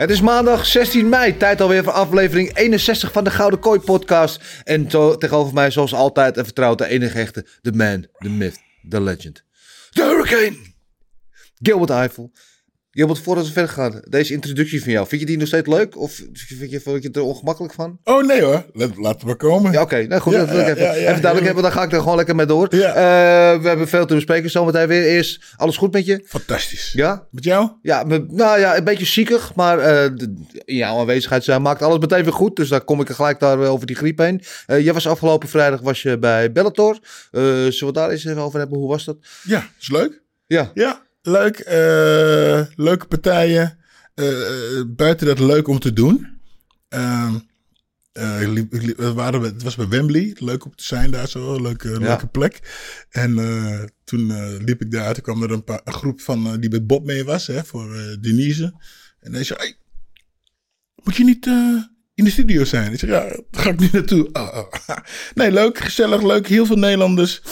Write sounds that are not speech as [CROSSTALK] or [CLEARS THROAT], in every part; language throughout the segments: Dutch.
Het is maandag 16 mei, tijd alweer voor aflevering 61 van de Gouden Kooi podcast. En tegenover mij zoals altijd en vertrouwd de enige echte, de man, de myth, de legend. De Hurricane! Gilbert Eiffel. Gilbert, voordat we verder gaan, deze introductie van jou, vind je die nog steeds leuk? Of vind je, vind je het er ongemakkelijk van? Oh nee hoor, Laat, laten we komen. Ja, oké. Nou goed, Ja, dat wil ik ja, even, ja, even duidelijk hebben. Dan ga ik er gewoon lekker mee door. Eh, we hebben veel te bespreken zometeen weer. Eerst, alles goed met je? Fantastisch. Ja? Met jou? Ja, nou ja, een beetje ziekig, maar eh, in jouw aanwezigheid zijn maakt alles meteen weer goed. Dus daar kom ik er gelijk daar over die griep heen. Eh jij was afgelopen vrijdag was je bij Bellator. Zullen we het daar eens even over hebben? Hoe was dat? Ja, is leuk. Ja, Ja, leuk. eh, leuke partijen. Eh, eh, buiten dat leuk om te doen. Liep- liep- we waren, bij- het was bij Wembley. Leuk om te zijn daar zo. Leuke, leuke plek. En toen liep ik daar. Toen kwam er een, paar, een groep van die met Bob mee was. Hè, voor Denise. En hij zei... Hey, moet je niet... in de studio zijn. Ik zeg, ja, daar ga ik nu naartoe. Oh, oh. [LAUGHS] Nee, leuk, gezellig, leuk. Heel veel Nederlanders.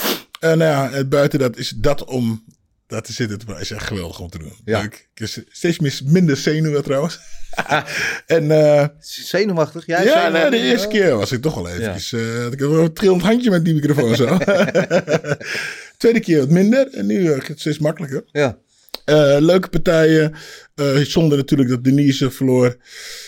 En nou ja, buiten dat is dat om daar te zitten. Maar is echt geweldig om te doen. Ja. Leuk. Ik is steeds mis- minder zenuwen trouwens. [LAUGHS] en eh, zenuwachtig. Jij ja, zenuwachtig? de eerste keer was ik toch wel eventjes... eh, had ik wel een trillend handje met die microfoon zo. [LAUGHS] Tweede keer wat minder. En nu eh, gaat het steeds makkelijker. Ja. Leuke partijen. Zonder natuurlijk dat Denise verloor.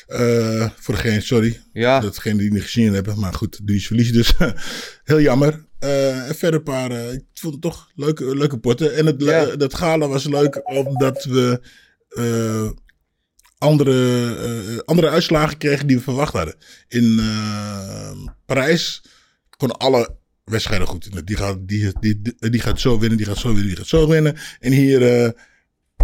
Eh, voor degene, sorry. Ja. Dat degene die niet gezien hebben. Maar goed, Denise verliest dus. [LAUGHS] Heel jammer. Eh, en verder een paar. eh, ik vond het toch leuke, leuke potten. En het, Ja. dat gala was leuk omdat we. eh, andere, eh, andere uitslagen kregen die we verwacht hadden. In eh, Parijs konden alle wedstrijden goed. Die gaat, die, die, die, die gaat zo winnen, die gaat zo winnen, die gaat zo winnen. En hier eh,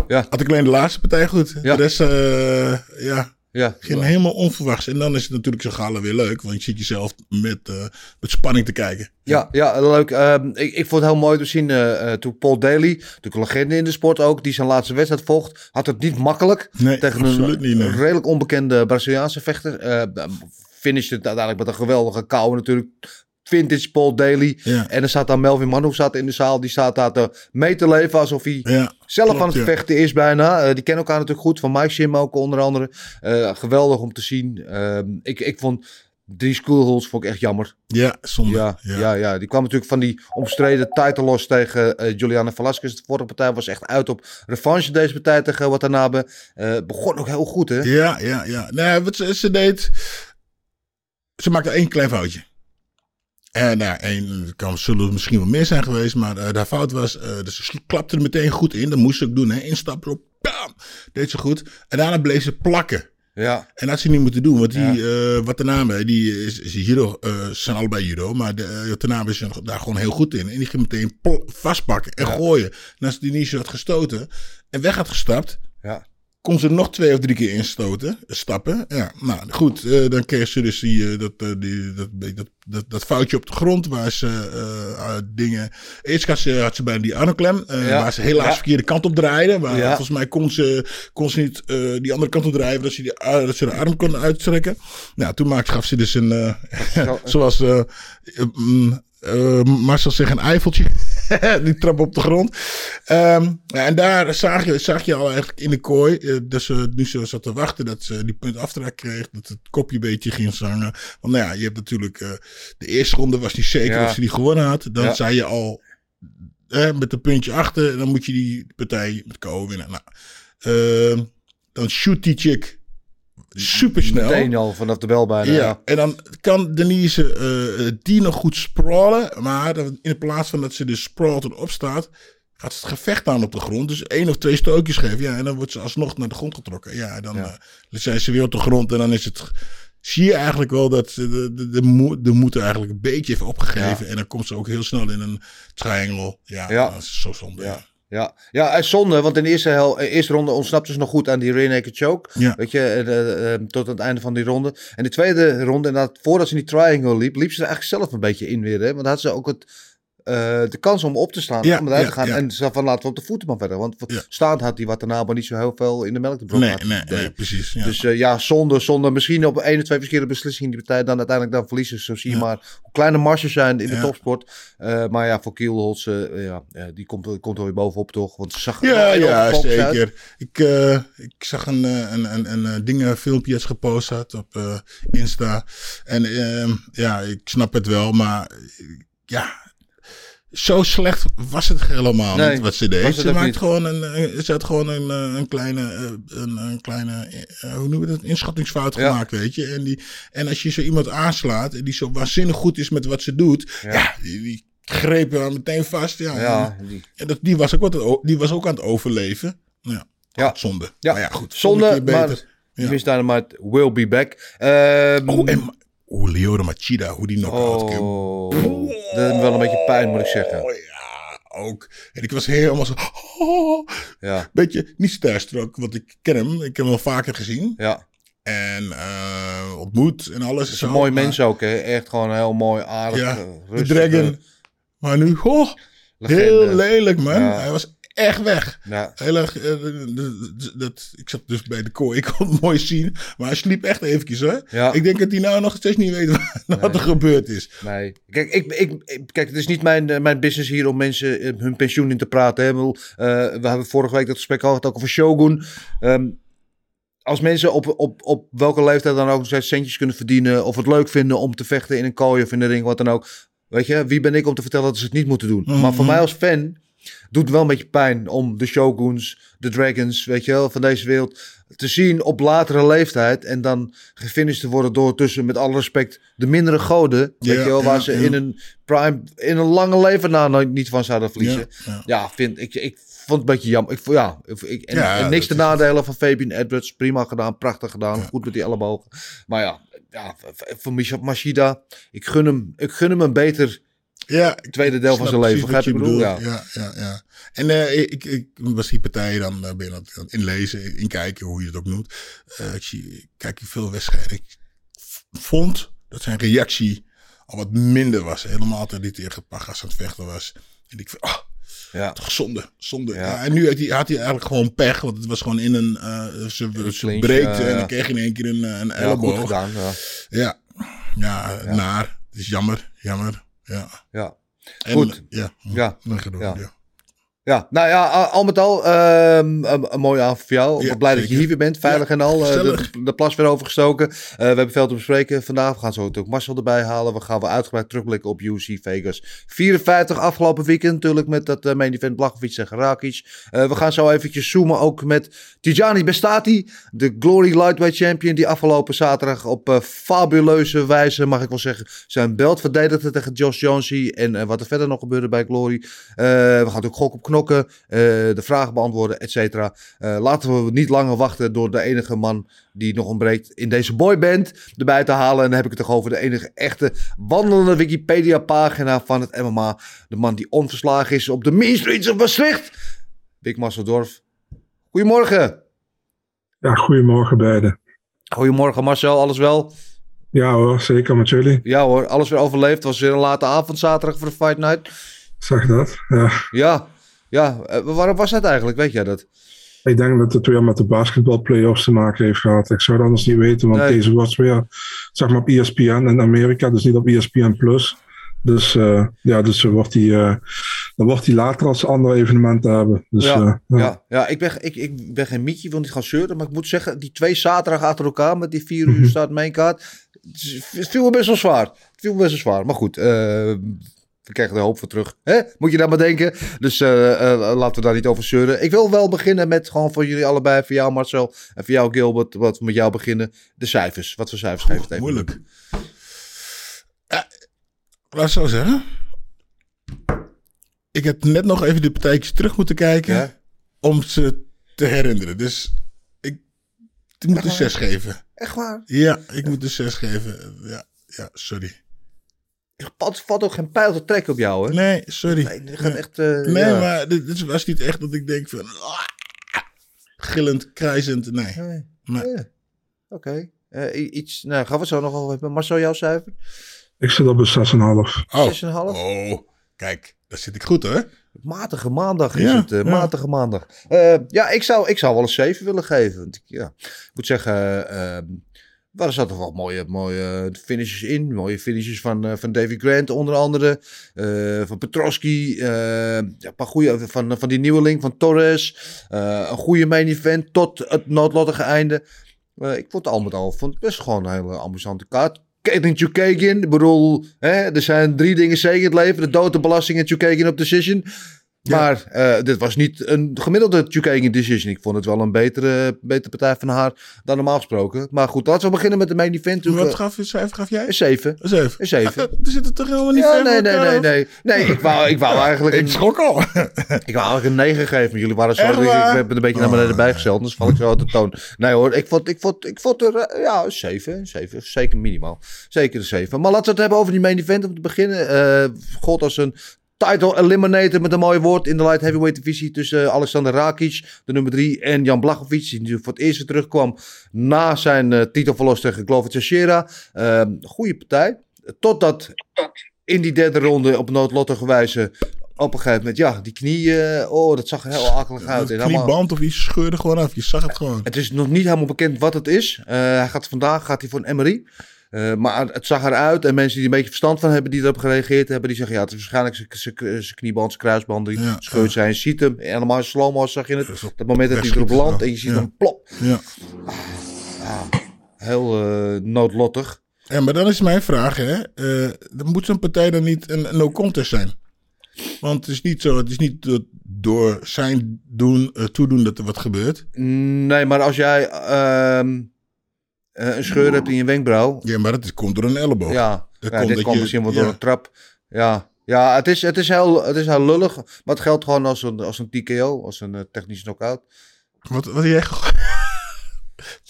Ja. had ik alleen de laatste partij goed. Ja. De rest, eh, ja, Ja. ging helemaal onverwachts. En dan is het natuurlijk zo'n gala weer leuk. Want je ziet jezelf met, eh, met spanning te kijken. Ja, ja, leuk. Ehm, ik, ik vond het heel mooi te zien eh, eh, toen Paul Daly, natuurlijk een legende in de sport ook, die zijn laatste wedstrijd volgt, had het niet makkelijk Nee, tegen een niet, nee. redelijk onbekende Braziliaanse vechter. Finishte het uiteindelijk met een geweldige kou natuurlijk. Vintage Paul Daly. Ja. En er staat dan Melvin Manu zat in de zaal. Die staat daar te mee te leven alsof hij Ja, zelf klopt, aan het ja. vechten is bijna. Eh, die kennen elkaar natuurlijk goed. Van Mike Sim ook onder andere. Eh, geweldig om te zien. Ehm, ik, ik vond die schoolholes vond ik echt jammer. Ja, zonde. Ja, ja. Ja, die kwam natuurlijk van die omstreden title loss tegen eh, Juliana Velasquez. De vorige partij was echt uit op revanche deze partij tegen Watanabe. Eh begon ook heel goed, hè? Ja, ja, ja. Nee, wat ze, ze deed. Ze maakte één klein foutje. En nou, één, het kan, zullen er misschien wel meer zijn geweest, maar eh haar fout was. eh dus ze klapte er meteen goed in. Dat moest ze ook doen, hè? Instappen erop. Bam! Deed ze goed. En daarna bleef ze plakken. Ja, En dat had ze niet moeten doen, want die eh Watanabe, die is, is judo, eh, ze zijn allebei judo, maar de eh, Watanabe is daar gewoon heel goed in. En die ging meteen vastpakken en gooien. En als die niet zo had gestoten en weg had gestapt. Kon ze nog twee of drie keer instoten, stappen. Ja, nou goed, eh, dan kreeg ze dus die, eh, dat, eh, die, dat, dat, dat, dat foutje op de grond waar ze dingen... Eerst had ze, had ze bijna die armklem, Ja. waar ze helaas Ja. verkeerde kant op draaide. Maar Ja. volgens mij kon ze, kon ze niet die andere kant op draaien, dat ze, die, dat ze de arm kon uitstrekken. Nou, toen maakte, gaf ze dus een, Zo- [LAUGHS] zoals Marcel zegt, een eifeltje. [LAUGHS] die trap op de grond. Ehm, en daar zag je, zag je al eigenlijk in de kooi. eh, dat ze nu zo zat te wachten dat ze die punt aftrek kreeg. Dat het kopje een beetje ging zangen. Want nou ja, je hebt natuurlijk. eh, de eerste ronde was niet zeker Ja. of ze die gewonnen had. Dan Ja. zei je al. eh, met een puntje achter. Dan moet je die partij met KO winnen. Nou, ehm, dan shoot die chick super snel. Meteen al vanaf de bel bijna. Ja, Ja. en dan kan Denise eh, die nog goed sprawlen. Maar in plaats van dat ze dus sprawlt en opstaat, gaat ze het gevecht aan op de grond. Dus één of twee stootjes geven. Ja, en dan wordt ze alsnog naar de grond getrokken. Ja, dan Ja. eh, zijn ze weer op de grond. En dan is het. Zie je eigenlijk wel dat ze de, de, de, de moed eigenlijk een beetje heeft opgegeven. En dan komt ze ook heel snel in een triangle. Ja, Ja. dat is zo zonde. Ja. Ja, ja en zonde, want in de eerste, hel, eh, eerste ronde ontsnapte ze nog goed aan die rear naked choke. Ja. Weet je, eh, eh, eh, tot het einde van die ronde. En de tweede ronde, inderdaad, voordat ze in die triangle liep, liep ze er eigenlijk zelf een beetje in weer. Hè? Want dan had ze ook het, eh, de kans om op te staan, Ja, om eruit te gaan. En ze van laten we op de voeten maar verder. Want staand had die Watanabe niet zo heel veel in de melk te brokken. Nee, nee, nee, precies. Dus eh, ja, zonde, zonde. Misschien op één of twee verkeerde beslissingen die partij dan uiteindelijk dan verliezen. Zo zie je maar hoe kleine marges zijn in de topsport. Eh, maar ja, voor Kielholz, eh, ja, die komt, komt er weer bovenop toch? Want ze zag Ja, ja, zeker. Ik, eh, ik zag een, eh, een, een, een, eh, dingen, filmpje dat gepost had op eh, Insta. En ehm, ja, ik snap het wel, maar eh, ja, zo slecht was het helemaal Nee, niet wat ze deed. Ze maakt gewoon een, eh, ze had gewoon een, eh, een kleine, eh, een, een kleine, hoe noem je dat, inschattingsfout Ja. gemaakt, weet je. En, die, en als je zo iemand aanslaat en die zo waanzinnig goed is met wat ze doet, Ja. ja, die, die grepen haar meteen vast. Ja, Ja, die, en dat, die, was ook wat, die was ook aan het overleven. Nou ja, Ja. zonde. ja. Maar ja, goed. zonde, maar beter. ja. Dynamite will be back. Ehm, Oh, en hoe Leora Machida, hoe die knock-out kwam. oh, dat wel een beetje pijn, moet ik zeggen. Oh ja, ook. En ik was helemaal zo... Oh, Ja, beetje niet starstruck, want ik ken hem. Ik heb hem wel vaker gezien. ja. En eh, ontmoet en alles. Het is een mooi mens ook, hè. Echt gewoon heel mooi, aardig, Ja, eh, de Dragon. Maar nu, oh, legende. heel lelijk man. Ja. Hij was echt weg. Ja, Heel erg, eh, dat, ik zat dus bij de kooi, ik kon het mooi zien. Maar hij sliep echt eventjes hoor. Ja. Ik denk dat hij nou nog steeds niet weet wat, wat er gebeurd is. Nee. Kijk, ik, ik, kijk, het is niet mijn, eh, mijn business hier om mensen eh, hun pensioen in te praten. Hè. Bedoel, we hebben vorige week dat gesprek gehad ook over Shogun. Ehm, als mensen op, op, op welke leeftijd dan ook nog steeds centjes kunnen verdienen. of het leuk vinden om te vechten in een kooi of in de ring, wat dan ook. Weet je, wie ben ik om te vertellen dat ze het niet moeten doen? Maar voor mij als fan doet wel een beetje pijn om de Shoguns, de Dragons, weet je wel, van deze wereld te zien op latere leeftijd. En dan gefinished te worden door tussen, met alle respect, de mindere goden. Weet Ja, je wel, waar ja, ze ja. in een prime, in een lange leven na niet van zouden verliezen. Ja, vind ik, ik vond het een beetje jammer. Ik, ja, ik, en, niks te nadelen van Fabian Edwards. Prima gedaan, prachtig gedaan. Goed met die ellebogen. Maar ja, ja voor Misha Mashida, ik gun hem, ik gun hem een beter Ja, ik tweede deel van zijn leven. Begrijp je ik bedoel? Ja. Ja, ja, ja. En eh, ik, ik was die partij dan uh, ben je dat inlezen, inkijken, hoe je het ook noemt. Eh, ik kijk veel wedstrijden. Ik vond dat zijn reactie al wat minder was. Helemaal toen hij tegen Pagas aan het vechten was. En ik ah, Ja. toch zonde, zonde. Ja. Ja. en nu had hij, had hij eigenlijk gewoon pech, want het was gewoon in een, eh ze, ze breekte en dan kreeg je in één keer een, eh, een elleboog. gedaan. Ja. Ja. Ja, naar. Het is jammer, jammer. Ja. Ja. Goed. Ja. Ja. Ja. ja. Ja, nou ja, al met al ehm, een, een mooie avond voor jou. Ja, blij dat je hier weer bent, veilig Ja, en al. Eh, de, de plas weer overgestoken. Eh, we hebben veel te bespreken vandaag. We gaan zo ook Marcel erbij halen. We gaan wel uitgebreid terugblikken op UC Vegas 54 afgelopen weekend. Natuurlijk met dat eh, main event Blachowicz en Rakic. Eh, we gaan zo eventjes zoomen ook met Tijani Bestati. De Glory Lightweight Champion. Die afgelopen zaterdag op fabuleuze wijze, mag ik wel zeggen, zijn belt verdedigde tegen Josh Jonesy. En wat er verder nog gebeurde bij Glory. We gaan ook gok op knokken. eh, de vragen beantwoorden, et cetera. Eh, laten we niet langer wachten door de enige man die nog ontbreekt in deze boyband erbij te halen. En dan heb ik het toch over de enige echte wandelende Wikipedia-pagina van het MMA. De man die onverslagen is op de Mean Streets of Maastricht. Big Marcel Dorf. Goedemorgen. Ja, goedemorgen beiden. Goedemorgen Marcel, alles wel? Ja hoor, zeker met jullie. Ja hoor, alles weer overleefd. Was weer een late avond zaterdag voor de Fight Night. Zeg dat. Ja. Ja, ja. eh, waarom was dat eigenlijk? Weet jij dat? Ik denk dat het weer met de basketbal-playoffs te maken heeft gehad. Ik zou het anders niet weten, want Nee. deze was weer zeg maar op ESPN in Amerika, dus niet op ESPN Plus. Dus eh, ja, dus wordt die, eh, dan wordt hij later als andere evenementen hebben. Dus, ja, ja. ja. ja, ik, ben, ik, ik ben geen mietje, wil niet gaan zeuren. Maar ik moet zeggen, die twee zaterdag achter elkaar met die vier Mhm. uur staat mainkaart. Het viel me best wel zwaar. Het viel me best wel zwaar. Maar goed, we krijgen er hoop voor terug. Hè? Moet je daar maar denken. Dus eh, eh, laten we daar niet over zeuren. Ik wil wel beginnen met gewoon voor jullie allebei. Voor jou Marcel en voor jou Gilbert. Wat we met jou beginnen. De cijfers. Wat voor cijfers geeft het even? Moeilijk. Ja, laat zo zeggen. Ik heb net nog even de partijtjes terug moeten kijken. Ja? Om ze te herinneren. Dus ik, ik moet een 6 geven. Echt waar? Ja, ik moet een 6 geven. Ja, ja sorry. Valt, valt ook geen pijl te trekken op jou, hè? Nee, sorry. Nee, dit gaat Nee. echt... eh, Nee, ja. maar dit, dit was niet echt dat ik denk van... ah, gillend, krijzend, nee. Nee. Nee. Ja. Oké. Eh, iets, nou, gaan we het zo nog wel hebben. Marcel, jouw cijfer? Ik zit op een 6,5. Oh. 6,5? oh, kijk, daar zit ik goed hoor. Matige maandag is Ja, het. eh, ja. matige maandag. Eh, ja, ik zou, ik zou wel een 7 willen geven. Want ik, ja, ik moet zeggen, eh er zaten wel mooie, mooie finishes in. Mooie finishes van, eh, van Davy Grant onder andere. eh, van Petrosky. eh, een paar goede van, van die nieuweling, van Torres. een goede main event tot het noodlottige einde. Ik vond het al met al vond het best gewoon een hele amusante kaart. Caitlin Chukagian, ik bedoel, hè, er zijn drie dingen zeker in het leven. De dood, de belasting en Chukagian op decision. Maar eh, dit was niet een gemiddelde Chukagian decision. Ik vond het wel een betere, betere partij van haar dan normaal gesproken. Maar goed, laten we beginnen met de main event. Wat Eh, gaf cijfer gaf jij? Een 7. Een 7. Een 7. [LAUGHS] er zitten toch helemaal niet Ja, ver nee, nee, nee, nee. Nee, ik wou, ik wou eigenlijk [LAUGHS] Ik schrok al. ik wou eigenlijk een 9 geven. Maar jullie waren zo. Echt Ik, heb het een beetje naar beneden Oh. bijgesteld. Dus val ik zo uit de toon. Nee hoor, ik vond, ik vond, ik vond er eh, ja, een 7. een 7. Zeker minimaal. Zeker een 7. Maar laten we het hebben over die main event om te beginnen. Eh God als een title eliminator met een mooi woord in de light heavyweight divisie tussen eh, Alexander Rakic, de nummer 3, en Jan Blachowicz, die nu voor het eerst weer terugkwam na zijn titelverlos tegen Glover Teixeira. Eh, goede partij. Totdat in die derde ronde op noodlottige wijze op een gegeven moment, ja, die knie, eh, oh, dat zag er heel akelig uit. Het En allemaal- knieband of iets scheurde gewoon af. Je zag het gewoon. het is nog niet helemaal bekend wat het is. Eh, hij gaat vandaag gaat hij voor een MRI. Eh, maar het zag eruit. En mensen die een beetje verstand van hebben, die erop gereageerd hebben, die zeggen: ja, het is waarschijnlijk zijn- knieband, zijn kruisband die Ja, scheurt zijn. Je ziet hem. En allemaal in slow-mo zag je het. Dat moment dat hij erop landt en je ziet hem plop. Ja. Heel eh, noodlottig. ja, maar dan is mijn vraag, hè. dan moet zo'n partij dan niet een, no-contest zijn? Want het is niet zo, het is niet door, zijn doen, toedoen dat er wat gebeurt. Nee, maar als jij ehm, eh, een scheur hebt in je wenkbrauw. Ja, maar dat is, komt door een elleboog. Ja, Dat ja komt dit dat komt je- misschien wel door een trap. Ja, ja het, is, het, is heel, het is heel lullig. Maar het geldt gewoon als een, als een TKO, als een eh, technische knockout. Wat, wat jij... [LAUGHS]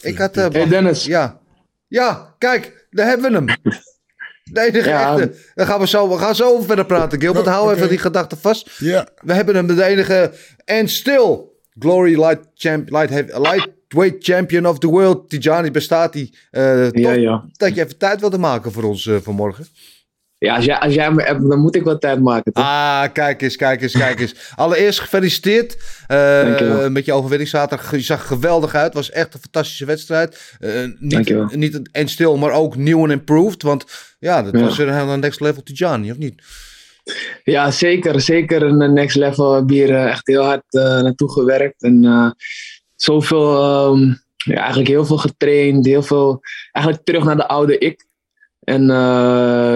Ik had... eh, Hey Dennis. Ja. Ja, kijk, daar hebben we hem. De enige Ja. echte. Dan gaan we, zo, we gaan zo verder praten, Gilbert. Oh, Hou oké. even die gedachte vast. Ja, We hebben hem, de enige. En stil. Glory Light, champ, light heavy, Lightweight Champion of the World. Tijani bestaat die. Eh Ja, tof ja. dat je even tijd wilde maken voor ons eh, vanmorgen. Ja, als jij, als jij me hebt, dan moet ik wel tijd maken. Toch? Ah, kijk eens, kijk eens, kijk eens. [LAUGHS] Allereerst gefeliciteerd Dankjewel. met je overwinning zaterdag. Je zag geweldig uit. was echt een fantastische wedstrijd. Eh, niet, niet en stil, maar ook nieuw en improved. Want ja, dat Ja. was weer een next level Tijani, of niet? Ja, zeker. Zeker een next level. Hier eh, echt heel hard eh, naartoe gewerkt. En eh, zoveel, ehm, ja, eigenlijk heel veel getraind. Heel veel, eigenlijk terug naar de oude ik. En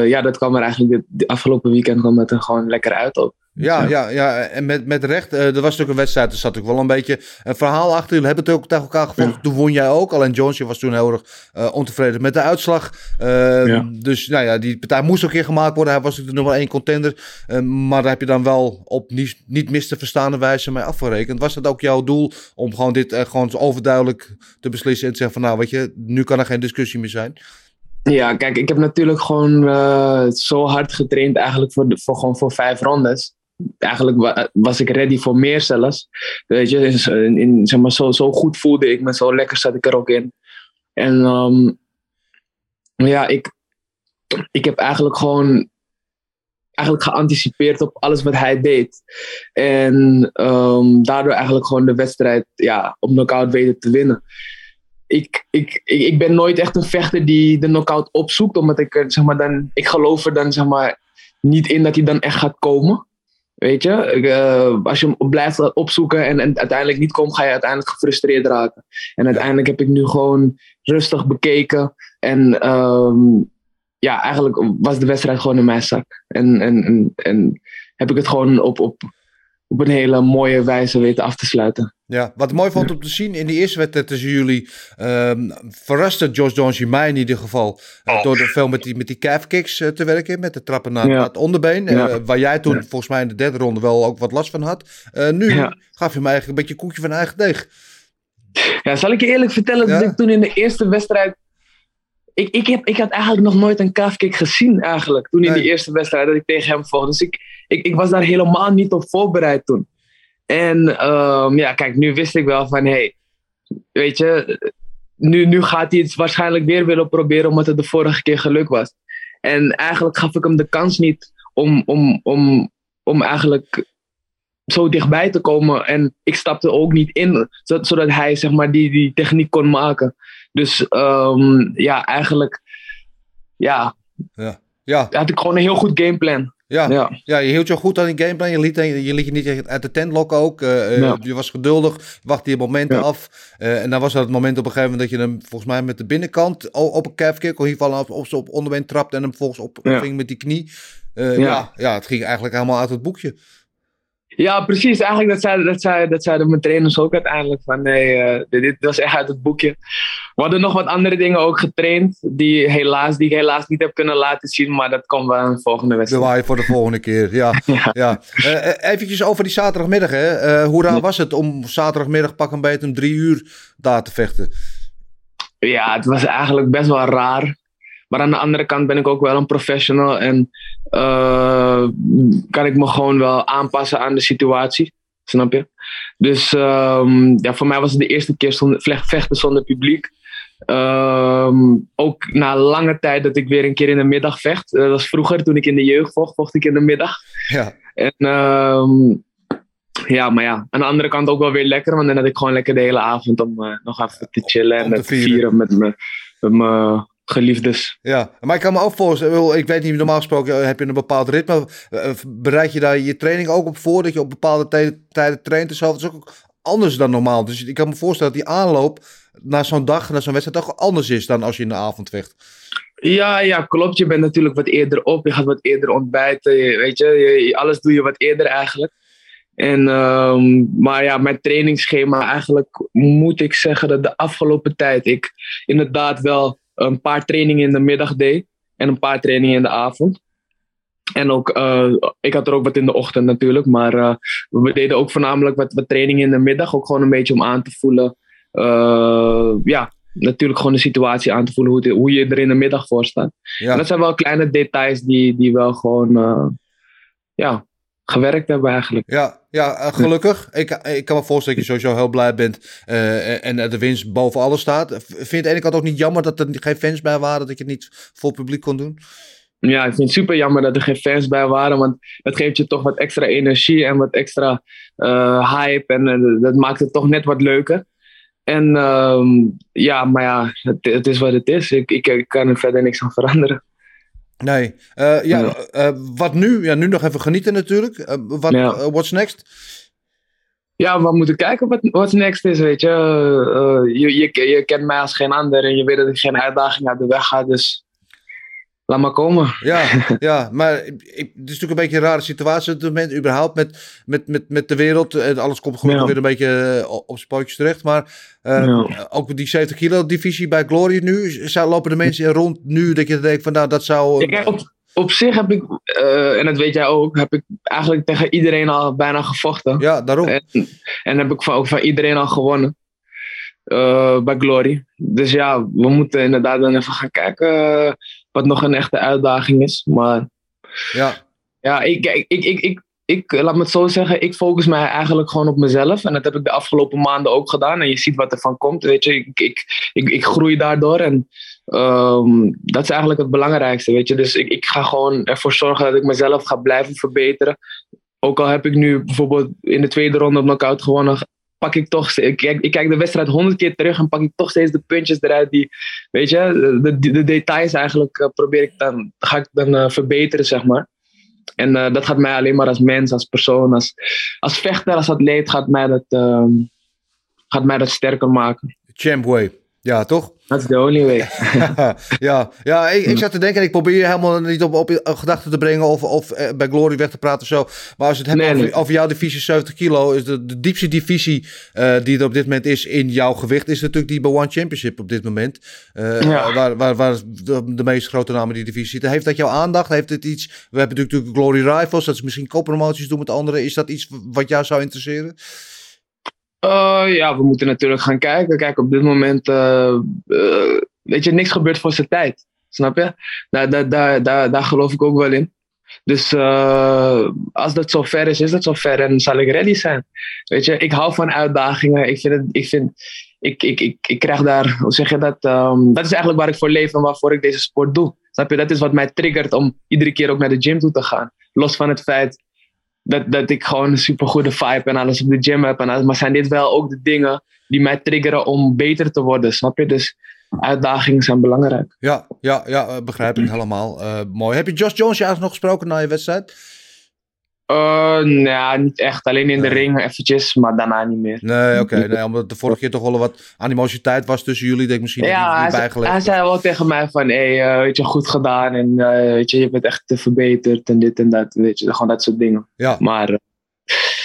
ja, dat kwam er eigenlijk dit afgelopen weekend kwam het er gewoon lekker uit ook. Ja, ja, ja, en met, met recht. eh, er was natuurlijk een wedstrijd, er zat ook wel een beetje een verhaal achter. Jullie hebben het ook tegen elkaar gevochten. Toen won jij ook. Alleen Jonesje was toen heel erg eh, ontevreden met de uitslag. Eh, Ja. Dus nou ja, die partij moest ook een keer gemaakt worden. Hij was natuurlijk de nummer één contender. Eh, maar daar heb je dan wel op niet, niet mis te verstaande wijze mee afgerekend. Was dat ook jouw doel om gewoon dit eh, gewoon overduidelijk te beslissen en te zeggen van nou weet je, nu kan er geen discussie meer zijn. Ja, kijk, ik heb natuurlijk gewoon zo hard getraind eigenlijk voor, de, voor, gewoon voor vijf rondes. Eigenlijk wa- was ik ready voor meer zelfs. Weet je, dus in, in- zeg maar, zo, zo goed voelde ik me, zo lekker zat ik er ook in. En ehm, ja, ik, ik heb eigenlijk gewoon eigenlijk geanticipeerd op alles wat hij deed. En ehm, daardoor eigenlijk gewoon de wedstrijd ja, op knockout weten te winnen ik, ik, ik, ben nooit echt een vechter die de knockout opzoekt. Omdat ik, zeg maar, dan, ik geloof er dan zeg maar, niet in dat hij dan echt gaat komen. Weet je, eh, als je hem blijft opzoeken en, en uiteindelijk niet komt, ga je uiteindelijk gefrustreerd raken. En uiteindelijk heb ik nu gewoon rustig bekeken. En ehm, ja, eigenlijk was de wedstrijd gewoon in mijn zak. En, en, en, en heb ik het gewoon op, op, op een hele mooie wijze weten af te sluiten. Ja, wat ik mooi vond om te zien in die eerste wedstrijd tussen jullie, ehm verraste Josh Jones mij in ieder geval eh, door er veel met die, met die calf kicks eh, te werken, met de trappen naar, Ja. naar het onderbeen, eh, waar jij toen Ja. volgens mij in de derde ronde wel ook wat last van had. Eh, nu Ja. gaf je me eigenlijk een beetje koekje van eigen deeg. Ja, zal ik je eerlijk vertellen dat ik toen in de eerste wedstrijd. Ik, ik, heb, ik had eigenlijk nog nooit een calfkick gezien, eigenlijk. Toen in Nee. die eerste wedstrijd dat ik tegen hem vocht. Dus ik, ik, ik was daar helemaal niet op voorbereid toen. En ehm, ja, kijk, nu wist ik wel van, hey, weet je, nu, nu gaat hij het waarschijnlijk weer willen proberen omdat het de vorige keer geluk was. En eigenlijk gaf ik hem de kans niet om, om, om, om eigenlijk zo dichtbij te komen. En ik stapte ook niet in, zodat, hij zeg maar, die, die techniek kon maken. Dus ehm, ja, eigenlijk ja, Ja. Ja, had ik gewoon een heel goed gameplan. Ja. Ja. Ja, je hield je goed aan die gameplan. Je liet, je liet je niet uit de tent lokken ook. Eh, eh, Ja. Je was geduldig, wachtte je momenten Ja. af. Eh, en dan was er het moment op een gegeven moment dat je hem volgens mij met de binnenkant op een calf kick, of in ieder geval op, op, op onderbeen trapt en hem volgens op ging met die knie. Ja. Ja, het ging eigenlijk helemaal uit het boekje. Ja, precies. Eigenlijk dat zeiden, dat zeiden, dat zeiden mijn trainers ook uiteindelijk. Van nee, eh, dit, dit was echt uit het boekje. We hadden nog wat andere dingen ook getraind. Die, helaas, die ik helaas niet heb kunnen laten zien. Maar dat komt wel in de volgende wedstrijd. Bewaar je voor de volgende keer. Ja, [LAUGHS] ja. Ja. Eh, eh, eventjes over die zaterdagmiddag. Hè. Hoe raar was het om zaterdagmiddag pak een beetje om drie uur daar te vechten? Ja, het was eigenlijk best wel raar. Maar aan de andere kant ben ik ook wel een professional. En eh, kan ik me gewoon wel aanpassen aan de situatie. Snap je? Dus ehm, ja, voor mij was het de eerste keer zonder, vechten zonder publiek. Ehm, ook na lange tijd dat ik weer een keer in de middag vecht. Dat was vroeger, toen ik in de jeugd vocht, vocht ik in de middag. Ja, En ehm, ja, maar ja, aan de andere kant ook wel weer lekker. Want dan had ik gewoon lekker de hele avond om eh, nog even te chillen en te te vieren. vieren, met mijn met mijn geliefdes. ja. Maar ik kan me ook voorstellen, ik weet niet, normaal gesproken heb je een bepaald ritme. Eh, Bereid je daar je training ook op voor, dat je op bepaalde tij- tijden traint en zo? Dat is ook anders dan normaal. Dus ik kan me voorstellen dat die aanloop naar zo'n dag, naar zo'n wedstrijd, toch anders is dan als je in de avond vecht. Ja, ja, klopt. Je bent natuurlijk wat eerder op. Je gaat wat eerder ontbijten. Je, weet je, je- je- alles doe je wat eerder eigenlijk. En, ehm, maar ja, mijn trainingsschema eigenlijk moet ik zeggen dat de afgelopen tijd ik inderdaad wel een paar trainingen in de middag deed. En een paar trainingen in de avond. En ook, eh, ik had er ook wat in de ochtend natuurlijk. Maar eh, we deden ook voornamelijk wat, wat trainingen in de middag. Ook gewoon een beetje om aan te voelen. eh, ja, natuurlijk gewoon de situatie aan te voelen. Hoe, hoe je er in de middag voor staat. Ja. En dat zijn wel kleine details die, die wel gewoon ja, gewerkt hebben eigenlijk. Ja, ja eh, gelukkig. Ik, ik kan me voorstellen dat je sowieso heel blij bent eh, en de winst boven alles staat. Vind je de ene kant ook niet jammer dat er geen fans bij waren, dat je het niet voor publiek kon doen? Ja, ik vind het super jammer dat er geen fans bij waren, want dat geeft je toch wat extra energie en wat extra eh, hype en dat maakt het toch net wat leuker. En ehm, ja, maar ja, het, het is wat het is. Ik, ik, ik kan er verder niks aan veranderen. Nee. Eh, ja, Ja. eh, wat nu? Ja, nu nog even genieten natuurlijk. Eh, wat, Ja. what's next? Ja, we moeten kijken wat what's next is, weet je. Je, je. Je kent mij als geen ander en je weet dat ik geen uitdaging uit de weg ga, dus laat maar komen. Ja, [LAUGHS] ja maar ik, het is natuurlijk een beetje een rare situatie op dit moment, überhaupt met, met, met, met de wereld. En alles komt Ja. weer een beetje eh, op zijn pootjes terecht. Maar eh, Ja. ook die 70 kilo divisie bij Glory nu, zou, lopen de mensen er rond nu dat je denkt van nou, dat zou... Op, op zich heb ik, eh, en dat weet jij ook, heb ik eigenlijk tegen iedereen al bijna gevochten. Ja, daarom. En, en heb ik van, ook van iedereen al gewonnen. eh, bij Glory. Dus ja, we moeten inderdaad dan even gaan kijken eh, wat nog een echte uitdaging is. Maar Ja, ja, ik, ik, ik, ik, ik, ik, laat me het zo zeggen, ik focus mij eigenlijk gewoon op mezelf. En dat heb ik de afgelopen maanden ook gedaan. En je ziet wat er van komt, weet je. Ik, ik, ik, ik groei daardoor en ehm, dat is eigenlijk het belangrijkste, weet je. Dus ik, ik ga gewoon ervoor zorgen dat ik mezelf ga blijven verbeteren. Ook al heb ik nu bijvoorbeeld in de tweede ronde op knockout gewonnen, pak ik toch, ik, kijk- de wedstrijd honderd keer terug en pak ik toch steeds de puntjes eruit die, weet je, de, de, de details eigenlijk eh, probeer ik dan, ga ik dan eh, verbeteren, zeg maar. En eh, dat gaat mij alleen maar als mens, als persoon, als, als vechter, als atleet, gaat mij dat, ehm, gaat mij dat sterker maken. Champ. Ja, toch? That's the only way. [LAUGHS] ja, ja ik, ik zat te denken, en ik probeer je helemaal niet op, op gedachten te brengen of, of eh, bij Glory weg te praten of zo. Maar als het hebt Nee, over, nee. over jouw divisie 70 kilo, is de, de diepste divisie eh, die er op dit moment is in jouw gewicht, is natuurlijk die bij One Championship op dit moment. Eh, Ja. Waar, waar, waar de, de meest grote namen die divisie zitten. Heeft dat jouw aandacht? Heeft het iets? We hebben natuurlijk Glory Rivals, dat is misschien co-promoties doen met anderen. Is dat iets wat jou zou interesseren? Eh, ja, we moeten natuurlijk gaan kijken. Kijk, op dit moment, eh, eh, weet je, niks gebeurt voor zijn tijd. Snap je? Daar, daar, daar, daar, daar geloof ik ook wel in. Dus als dat zo ver is, is dat zo ver en zal ik ready zijn. Weet je, ik hou van uitdagingen. Ik vind ik vind, ik, ik, ik, ik krijg daar, hoe zeg je dat? Ehm, dat is eigenlijk waar ik voor leef en waarvoor ik deze sport doe. Snap je? Dat is wat mij triggert om iedere keer ook naar de gym toe te gaan. Los van het feit dat, dat ik gewoon een supergoede vibe en alles op de gym heb. En alles, maar zijn dit wel ook de dingen die mij triggeren om beter te worden, snap je? Dus uitdagingen zijn belangrijk. Ja, ja, ja eh, begrijp ik [CLEARS THROAT] helemaal. Eh, mooi. Heb je Josh Jones juist nog gesproken na je wedstrijd? Eh, nou, niet echt. Alleen in de ring eventjes, maar daarna niet meer. Nee, oké. nee, omdat de vorige keer toch wel wat animositeit was tussen jullie. Denk ik misschien dat Ja, hij hij, niet bijgelegd. hij zei wel tegen mij van, hé, hey, eh, weet je, goed gedaan en eh, weet je, je bent echt verbeterd en dit en dat, weet je, gewoon dat soort dingen. Ja. Maar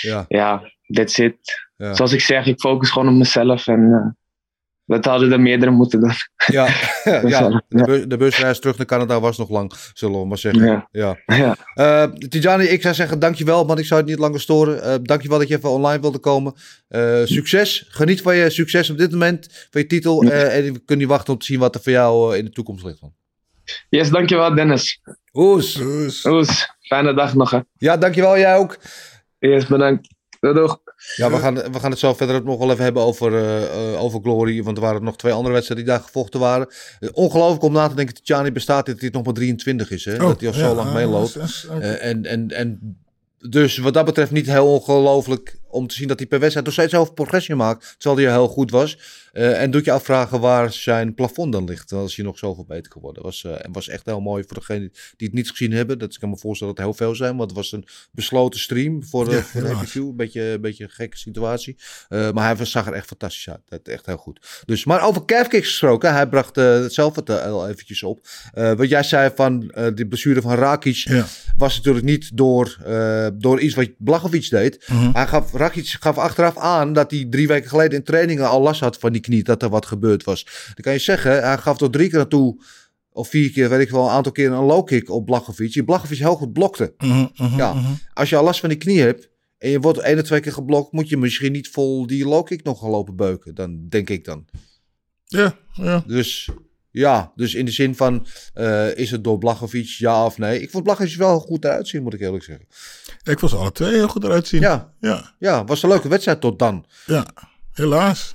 Ja. ja, that's it. Ja. Zoals ik zeg, ik focus gewoon op mezelf en dat hadden er meerdere moeten doen. Ja, [LAUGHS] ja, de, bus, de busreis terug naar Canada was nog lang, zullen we maar zeggen. Ja. Ja. Eh, Tijani, ik zou zeggen dankjewel, want ik zou het niet langer storen. Eh dankjewel dat je even online wilde komen. Eh, succes, geniet van je succes op dit moment, van je titel. eh, en we kunnen niet wachten om te zien wat er voor jou in de toekomst ligt. Man. Yes, dankjewel Dennis. Oes. Oes. Fijne dag nog hè. Ja, dankjewel jij ook. Yes, bedankt. Doei, doeg. Ja, we gaan, we gaan het zo verder nog wel even hebben over, eh, eh, over Glory. Want er waren nog twee andere wedstrijden die daar gevochten waren. Eh, ongelooflijk om na te denken, Tjani bestaat dat hij nog maar 23 is. Hè? Oh, dat hij al ja, zo lang ah, meeloopt. dat. Eh, en, en, en dus wat dat betreft niet heel ongelooflijk om te zien dat hij per wedstrijd nog steeds zoveel progressie maakt. Terwijl hij heel goed was. Eh, en doet je afvragen waar zijn plafond dan ligt. Dan is hij nog zoveel beter geworden. Was, eh, en was echt heel mooi voor degenen die het niet gezien hebben. Dat ik kan me voorstellen dat het heel veel zijn. Want het was een besloten stream voor, de Ja, voor de. FAQ. Een beetje, een beetje een gekke situatie. Eh, maar hij was- zag er echt fantastisch uit. Dat, echt heel goed. Dus, maar over calfkicks gesproken. Hij bracht eh, het zelf het eh, al eventjes op. Eh, wat jij zei van eh die blessure van Rakic. Ja. Was natuurlijk niet door, eh, door iets wat Blachowicz deed. Mhm. Hij gaf, Rakic gaf achteraf aan dat hij drie weken geleden in trainingen al last had van die knie. Dat er wat gebeurd was. Dan kan je zeggen, hij gaf tot drie keer naartoe. Of vier keer, weet ik wel, een aantal keer een low kick op Blachowicz. Die Blachowicz heel goed blokte. Mhm, mhm, Ja, mhm. als je al last van die knie hebt en je wordt één of twee keer geblokt, moet je misschien niet vol die low kick nog gaan lopen beuken. Dan denk ik dan. Ja, ja. Dus ja, dus in de zin van, eh, is het door Blachowicz ja of nee? Ik vond Blachowicz wel goed eruit zien, moet ik eerlijk zeggen. Ik vond ze alle twee heel goed eruit zien. Ja, Ja, ja was een leuke wedstrijd tot dan. ja. helaas.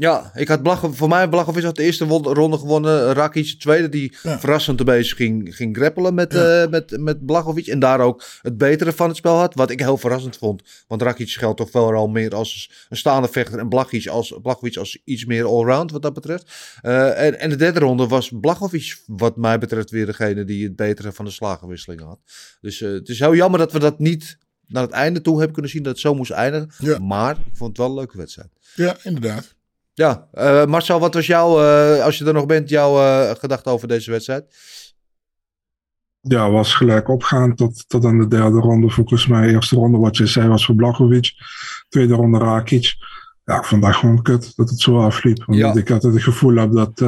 Ja, ik had voor mij Blachowicz had de eerste ronde gewonnen. Rakic de tweede, die Ja. verrassend erbij ging, ging grappelen met, Ja. eh, met, met Blachowicz. En daar ook het betere van het spel had. Wat ik heel verrassend vond. Want Rakic geldt toch wel al meer als een staande vechter. En Blachowicz als, Blachowicz als iets meer allround wat dat betreft. Eh, en, en de derde ronde was Blachowicz wat mij betreft weer degene die het betere van de slagenwisseling had. Dus eh, het is heel jammer dat we dat niet naar het einde toe hebben kunnen zien. Dat het zo moest eindigen. Ja. Maar ik vond het wel een leuke wedstrijd. Ja, inderdaad. Ja, eh, Marcel, wat was jouw, eh, als je er nog bent, jouw eh, gedachte over deze wedstrijd? Ja, was gelijk opgaan tot, tot aan de derde ronde. Volgens mij, eerste ronde wat je zei was voor Blachowicz. Tweede ronde Rakic. Ja, dat gewoon kut dat het zo afliep. Omdat Ja. ik altijd het gevoel heb dat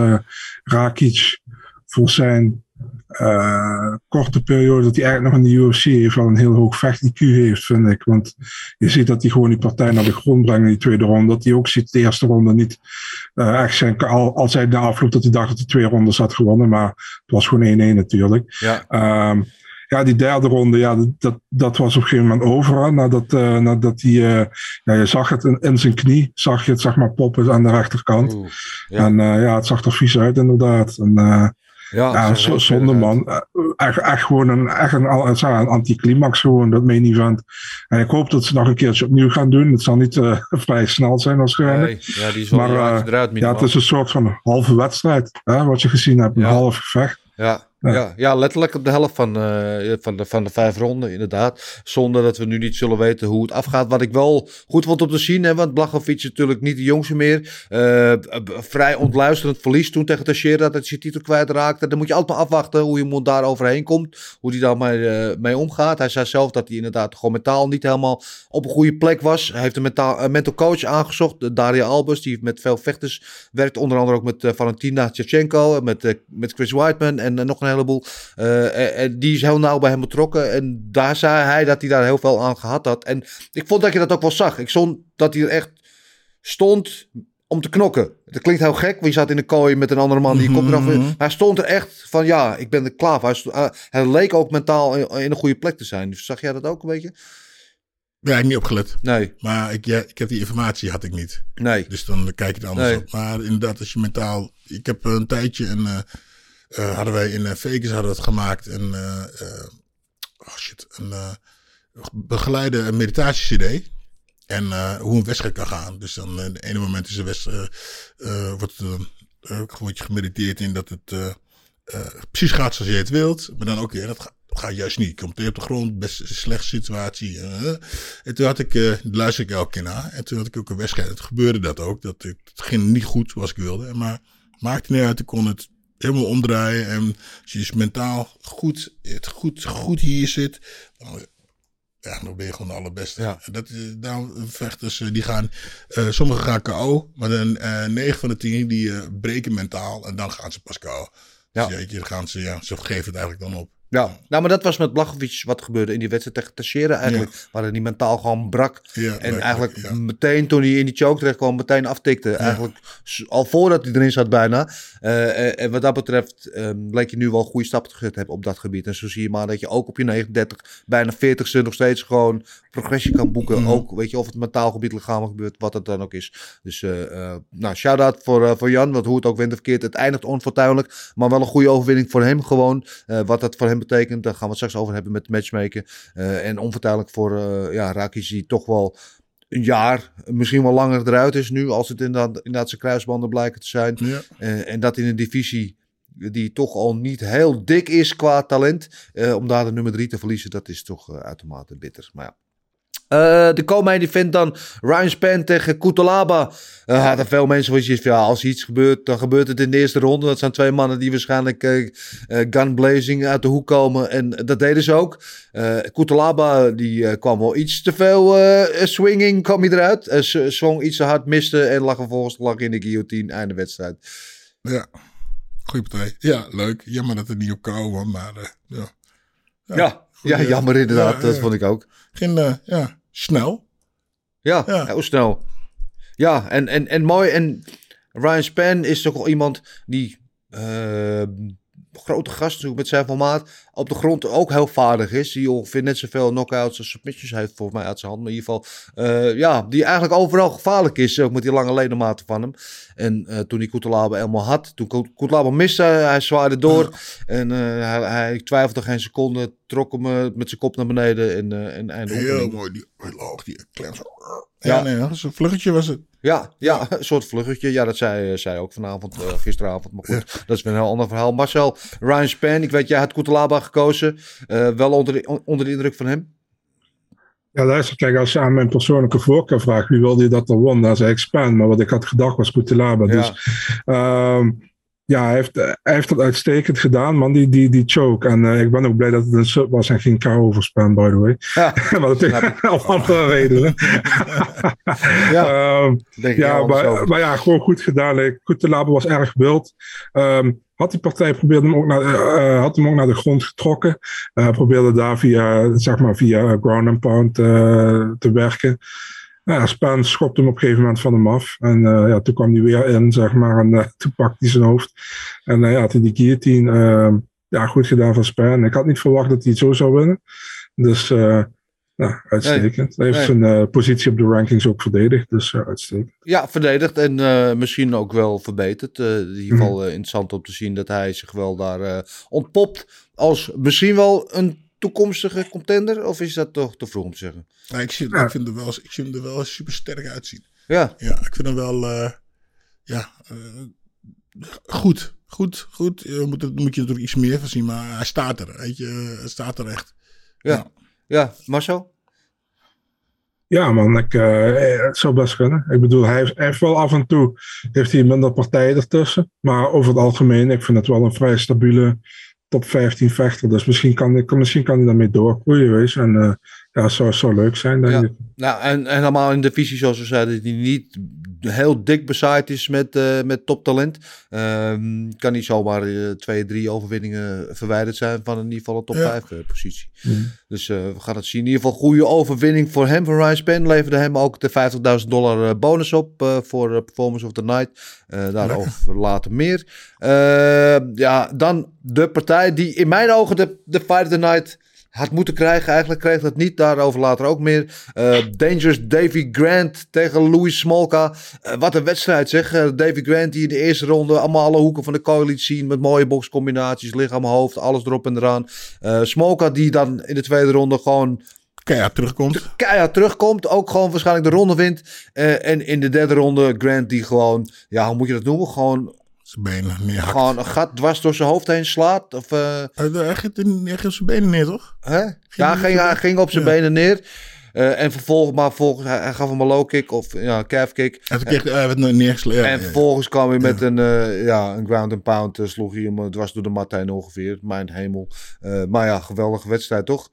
Rakic voor zijn eh, korte periode dat hij eigenlijk nog in de UFC heeft wel een heel hoog vecht-IQ heeft, vind ik. Want je ziet dat hij gewoon die partij naar de grond brengt in die tweede ronde. Dat hij ook ziet de eerste ronde niet eh, echt zijn, al, als hij de afloop dat hij dacht dat hij twee rondes had gewonnen. Maar het was gewoon 1-1 natuurlijk. Ja. Ehm, ja, die derde ronde, ja, dat- dat, was op een gegeven moment over. Nadat, eh, nadat hij, ja, je zag het in, in zijn knie, zag je het zeg maar poppen aan de rechterkant. Oeh, ja. En ja, het zag er vies uit inderdaad. En, eh, Ja, ja, zo- ook zonde verder man. Eh, Echt, echt gewoon een, echt een, een anticlimax gewoon, dat main event. En ik hoop dat ze nog een keertje opnieuw gaan doen. Het zal niet eh, [LAUGHS] vrij snel zijn waarschijnlijk. Nee, ja, die Maar eruit ja, het is een soort van halve wedstrijd, hè, wat je gezien hebt. Een Ja. half gevecht. Ja, Ja. Ja, letterlijk op de helft van, eh, van, de, van de vijf ronden, inderdaad. Zonder dat we nu niet zullen weten hoe het afgaat. Wat ik wel goed vond om te zien, hè, want Blachowicz is natuurlijk niet de jongste meer. Eh, vrij ontluisterend verlies toen tegen Teixeira, dat hij zijn titel kwijtraakte. Dan moet je altijd maar afwachten hoe iemand daar overheen komt. Hoe hij daar mee, eh, mee omgaat. Hij zei zelf dat hij inderdaad gewoon mentaal niet helemaal op een goede plek was. Hij heeft een mentaal, mental coach aangezocht, Daria Albers. Die met veel vechters werkt. Onder andere ook met Valentina Tchechenko, met, met Chris Whiteman en nog een heleboel. Eh, en- en die is heel nauw bij hem betrokken. En daar zei hij dat hij daar heel veel aan gehad had. En ik vond dat je dat ook wel zag. Ik vond dat hij er echt stond om te knokken. Dat klinkt heel gek. Wie zat in de kooi met een andere man die je kop eraf... Mhm. Maar hij stond er echt van, ja, ik ben er klaar voor. Hij, eh, hij leek ook mentaal in, in een goede plek te zijn. Dus zag jij dat ook een beetje? Ja, ik heb niet opgelet. Nee. Maar ik, ja, ik heb die informatie had ik niet. Nee. Dus dan kijk je er anders Nee. op. Maar inderdaad, als je mentaal... Ik heb een tijdje en eh, eh, hadden wij in eh, Vegas hadden het gemaakt. En, eh, oh shit, een begeleide meditatie-cd. En hoe een wedstrijd kan gaan. Dus dan in het ene moment is de wedstrijd... Wordt, wordt je gemediteerd in dat het precies gaat zoals je het wilt. Maar dan ook weer, dat gaat juist niet. Je komt op de grond, best een slechte situatie. En toen had ik, luister ik elke keer naar. En toen had ik ook een wedstrijd. Het gebeurde dat ook. Dat het ging niet goed zoals ik wilde. Maar maakte niet uit. Ik kon het helemaal omdraaien. En als je dus mentaal goed, het goed, goed hier zit. Dan, ja, dan ben je gewoon de allerbeste. Ja. Dat, daarom vechters, die gaan, uh, sommigen gaan KO. Maar dan uh, 9 van de 10 die uh, breken mentaal. En dan gaan ze pas KO. Ja. Dus jeetje, dan gaan ze, ja, ze geven het eigenlijk dan op. Ja, nou, maar dat was met Blachowicz wat gebeurde in die wedstrijd tegen Teixeira eigenlijk. Ja. Waar hij mentaal gewoon brak. Ja, en eigenlijk ja. meteen toen hij in die choke terecht kwam, meteen aftikte. Eigenlijk al voordat hij erin zat bijna. Uh, en wat dat betreft um, leek je nu wel goede stappen gezet hebben op dat gebied. En zo zie je maar dat je ook op je 39, bijna 40ste nog steeds gewoon progressie kan boeken. Mhm. Mm. Ook, weet je, of het mentaal gebied, lichamelijk gebeurt, wat het dan ook is. Dus, uh, nou, shout-out voor, voor Jan, want hoe het ook wint of verkeerd, het eindigt onfortuinlijk. Maar wel een goede overwinning voor hem gewoon. Wat dat voor hem betekent, daar gaan we het straks over hebben met matchmaken. En onvertuinlijk voor ja, Rakic, die toch wel een jaar, misschien wel langer eruit is nu, als het inderdaad, inderdaad zijn kruisbanden blijken te zijn. Ja. Uh, en dat in een divisie die toch al niet heel dik is qua talent, uh, om daar de nummer drie te verliezen, dat is toch uh, uitermate bitter. Maar ja. Uh, de co-main event dan Ryan Span tegen Kutalaba. Uh, hadden veel mensen van ja, als iets gebeurt, dan gebeurt het in de eerste ronde. Dat zijn twee mannen die waarschijnlijk uh, gun blazing uit de hoek komen. En dat deden ze ook. Uh, Kutalaba die kwam wel iets te veel swinging, kwam hij eruit. Zwong iets te hard, miste en lag vervolgens lag in de guillotine einde wedstrijd. Ja, goeie partij. Ja, leuk. Jammer dat het niet op kou was, maar ja. Ja, ja, ja, jammer inderdaad. Ja, dat vond ik ook. Geen, ja, snel. Ja, ja. heel snel. Ja, en, en, en mooi. En Ryan Span is toch wel iemand die uh, grote gast met zijn formaat op de grond ook heel vaardig is. Die ongeveer net zoveel knockouts als submissions heeft volgens mij uit zijn hand. Maar in ieder geval, uh, ja, die eigenlijk overal gevaarlijk is. Ook met die lange ledematen van hem. En uh, toen hij Kutalaba helemaal had, toen Kutalaba miste, hij zwaaide door. En uh, hij, hij, twijfelde geen seconde, trok hem met zijn kop naar beneden. En, uh, en, en Heel mooi, die die klem zo. Ja, ja, nee, dat is een vluggetje was het. Ja, ja, een soort vluggetje. Ja, dat zei zij ook vanavond, uh, gisteravond. Maar goed, ja. dat is weer een heel ander verhaal. Marcel, Ryan Span, ik weet, jij had Gekozen. Uh, wel onder de, onder de indruk van hem? Ja, luister, kijk, als je aan mijn persoonlijke voorkeur vraagt, wie wilde je dat er won? Dan zei ik Span, maar wat ik had gedacht was Kutalaba. Ja. Dus um, ja, hij heeft, hij heeft het uitstekend gedaan, man, die, die, die choke. En uh, ik ben ook blij dat het een sub was en geen KO voor Span, by the way. Ja. maar dat is al andere redenen. [LAUGHS] ja, um, ja maar, maar, ja, gewoon goed gedaan. Kutalaba was erg wild. Um, had die partij probeerde hem ook naar, uh, had hem ook naar de grond getrokken. Uh, probeerde daar via, zeg maar, via ground and pound te werken. Ja, Span schopte hem op een gegeven moment van hem af. En ja, toen kwam hij weer in, zeg maar. En toen pakte hij zijn hoofd. En ja, toen die guillotine. ehm, ja, goed gedaan van Span. Ik had niet verwacht dat hij het zo zou winnen. Dus uitstekend. Hij heeft nee. zijn positie op de rankings ook verdedigd. Dus uitstekend. Ja, verdedigd en uh, misschien ook wel verbeterd. In ieder geval uh, interessant om te zien dat hij zich wel daar ontpopt. Als misschien wel een toekomstige contender. Of is dat toch te vroeg om te zeggen? Nou, ik, zie, ja. ik, vind er wel, ik vind hem er wel super sterk uitzien. Ja. Ja, ik vind hem wel ja, goed. goed, goed. Je moet, er, moet je er iets meer van zien, maar hij staat er. Weet je, hij staat er echt. Ja, ja. Marcel? Ja, man, ik, eh, het zou best kunnen. Ik bedoel, hij heeft, hij heeft wel af en toe heeft hij minder partijen ertussen. Maar over het algemeen, ik vind het wel een vrij stabiele top 15 vechter. Dus misschien kan, misschien kan hij daarmee doorgroeien, wees. En eh, ja, zou, zou leuk zijn, denk Ja. ik. Nou, en, en helemaal in de divisie, zoals we zeiden, die niet heel dik bezaaid is met, eh, met toptalent. Ehm, kan niet zomaar eh, twee, drie overwinningen verwijderd zijn van in ieder geval een top Ja. 5 eh, positie. Dus eh, we gaan het zien. In ieder geval goede overwinning voor hem. Van Ryan Penn leverde hem ook de 50.000 dollar bonus op voor Performance of the Night. Daarover later meer. Eh, ja, dan de partij die in mijn ogen de, de Fight of the Night had moeten krijgen. Eigenlijk kreeg dat niet. Daarover later ook meer. Eh, Dangerous Davy Grant tegen Louis Smolka. Eh, wat een wedstrijd zeg. Eh, Davy Grant die in de eerste ronde allemaal alle hoeken van de kooi liet zien. Met mooie boxcombinaties. Lichaam, hoofd, alles erop en eraan. Smolka die dan in de tweede ronde gewoon Keihard terugkomt. keihard terugkomt. Ook gewoon waarschijnlijk de ronde wint. En in de derde ronde Grant die gewoon, ja, hoe moet je dat noemen? Gewoon, Zijn benen neerhakt. gewoon een gat dwars door zijn hoofd heen slaat. Of, eh, Hij, hij, ging, hij ging op zijn benen neer, toch? hè? Ja, ging, op- hij ging op zijn Ja. benen neer. Eh, en vervolgens, maar volgens, hij, hij gaf hem een low kick of ja, calf kick. En kreeg hij, werd neergeslagen. En vervolgens kwam hij met een, eh, ja, een ground and pound. eh, sloeg hij hem eh, dwars door de mat heen ongeveer. Mijn hemel. Eh, maar ja, geweldige wedstrijd toch?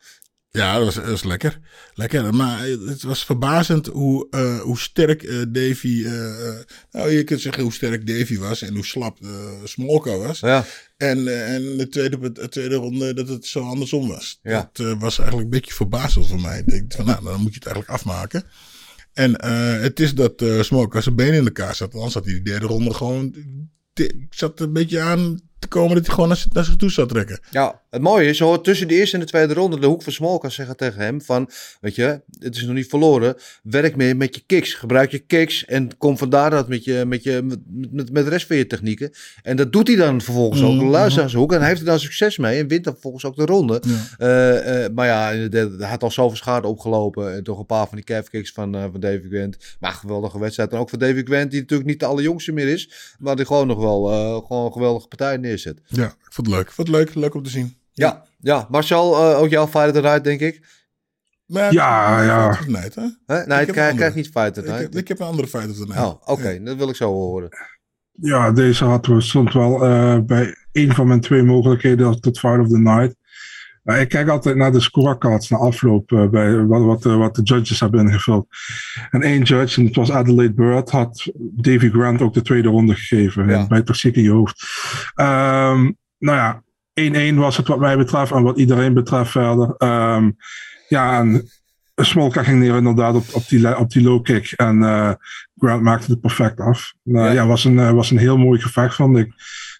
Ja, dat was, dat was lekker. Lekker. Maar het was verbazend hoe, eh, hoe sterk eh, Davy. eh, nou, je kunt zeggen hoe sterk Davy was en hoe slap Smolka was. Ja, En, en de, tweede, de tweede ronde dat het zo andersom was. Ja. Dat was eigenlijk een beetje verbazend voor mij. Ik denk van, nou, dan moet je het eigenlijk afmaken. En het is dat eh Smolka zijn benen in elkaar zat. Anders had hij die derde ronde gewoon. Ik zat een beetje aan te komen dat hij gewoon naar, zich- naar zich toe zou trekken. Ja, het mooie is, je hoort tussen de eerste en de tweede ronde de hoek van Smolka zeggen tegen hem van, weet je, het is nog niet verloren, werk meer met je kicks, gebruik je kicks en kom vandaar dat met, je, met, je, met, met, met de rest van je technieken. En dat doet hij dan vervolgens ook, luister naar zijn hoek en hij heeft er dan succes mee en wint dan vervolgens ook de ronde. Ja. Eh, eh, maar ja, hij had al zoveel schade opgelopen en toch een paar van die calf kicks van, eh, van David Grant. Maar geweldige wedstrijd en ook voor David Grant, die natuurlijk niet de allerjongste meer is, maar die gewoon nog wel gewoon een geweldige partij neerzet. Ja, ik vond het leuk. Ik vond het leuk, leuk om te zien. Ja, ja. Marcel, eh, ook jouw Fighter Night, denk ik. Maar Ja, ja. Fight of the Night, hè? Ik Nee, krijgt andere. niet Fighter Ik Night. ik heb een andere Fight of the Night. Oh, oké. Dat wil ik zo horen. Ja, deze hadden we, stond wel eh, bij een van mijn twee mogelijkheden tot Fight of the Night. Maar ik kijk altijd naar de scorecards na afloop, eh, bij wat, wat, de- wat de judges hebben ingevuld. En één judge, en het was Adelaide Bird, had Davy Grant ook de tweede ronde gegeven. Ja. Bij het precies in je hoofd. Nou ja, 1-1 was het wat mij betreft en wat iedereen betreft verder. Ehm, ja, en Smolka ging neer inderdaad op, op, die, op die low kick. En eh, Grant maakte het perfect af. Nou, Ja. ja, was een, eh, was een heel mooi gevecht, vond ik.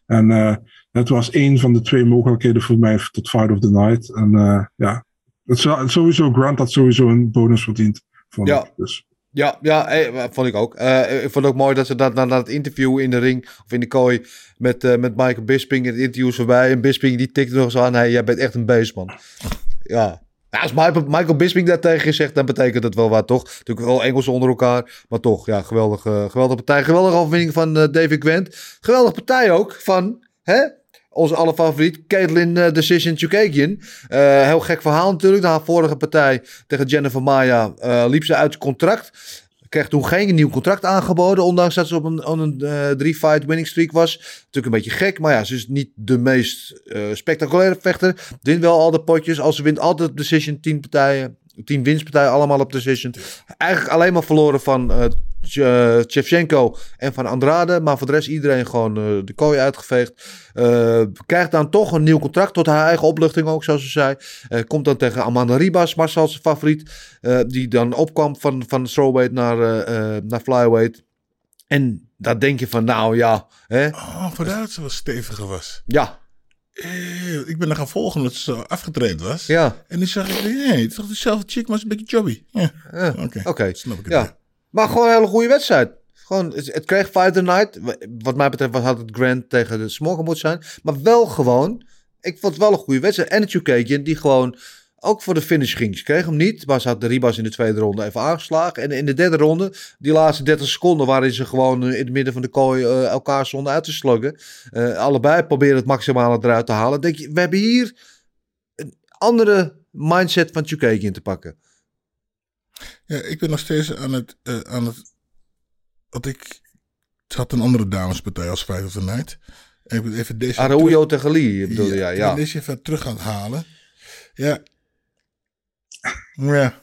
En eh, het was één van de twee mogelijkheden voor mij tot Fight of the Night. En eh, ja, het zou- sowieso, Grant had sowieso een bonus verdiend. Vond Ja. ik. Dus, Ja, ja eh, vond ik ook. Eh, ik vond het ook mooi dat ze dat na, na het interview in de ring of in de kooi met, eh, met Michael Bisping, het interview is voorbij. En Bisping die tikte nog eens aan, hey, jij bent echt een beest, man. Ja. Ja, als Michael, Bisping dat tegen zegt, dan betekent dat wel wat, toch? Natuurlijk wel Engels onder elkaar, maar toch, ja, geweldige, geweldige partij. Geweldige overwinning van eh, David Gwent. Geweldige partij ook van, hè? Onze alle favoriet, Caitlin eh, Decision Chukagian. Eh heel gek verhaal natuurlijk. Na haar vorige partij tegen Jennifer Maya eh, liep ze uit contract. Kreeg toen geen nieuw contract aangeboden. Ondanks dat ze op een, op een drie-fight winning streak was. Natuurlijk een beetje gek. Maar ja, ze is niet de meest spectaculaire vechter. Wint wel al de potjes. Als ze wint altijd op decision. 10 partijen. 10 winstpartijen allemaal op decision. Eigenlijk alleen maar verloren van Tje- Shevchenko en van Andrade. Maar voor de rest iedereen gewoon eh, de kooi uitgeveegd. Krijgt dan toch een nieuw contract. Tot haar eigen opluchting ook, zoals ze zei. Komt dan tegen Amanda Ribas, Marcel zijn favoriet. die dan opkwam van, van strawweight naar, naar flyweight. En daar denk je van, nou ja. Hè? Oh, vandaar dat ze wel steviger was. Ja, ik ben er gaan volgen omdat ze afgetraind was. ja. En toen zag ik, nee, het is toch dezelfde chick, maar ze is een beetje chubby. Ja, ja. oké. Oké. Snap ik het Ja. weer. Maar gewoon een hele goede wedstrijd. Gewoon, het, kreeg Fight the Night. Wat mij betreft had het Grand tegen de Smolka moeten zijn. Maar wel gewoon, ik vond het wel een goede wedstrijd. En het Chukagian die gewoon ook voor de finish ging. Ze kreeg hem niet, maar ze had de Ribas in de tweede ronde even aangeslagen. En in de derde ronde, die laatste 30 seconden waarin ze gewoon eh, in het midden van de kooi eh, elkaar stonden uit te sluggen. eh, allebei proberen het maximale eruit te halen. Denk je, we hebben hier een andere mindset van Chukagian te pakken. Ja, ik ben nog steeds aan het. eh, aan het wat ik. Het had een andere damespartij als Fight of the Night. En ik moet even deze. Araujo tegen Lee, bedoel? Ja, ja. ben deze even terug gaan halen. Ja. Ja.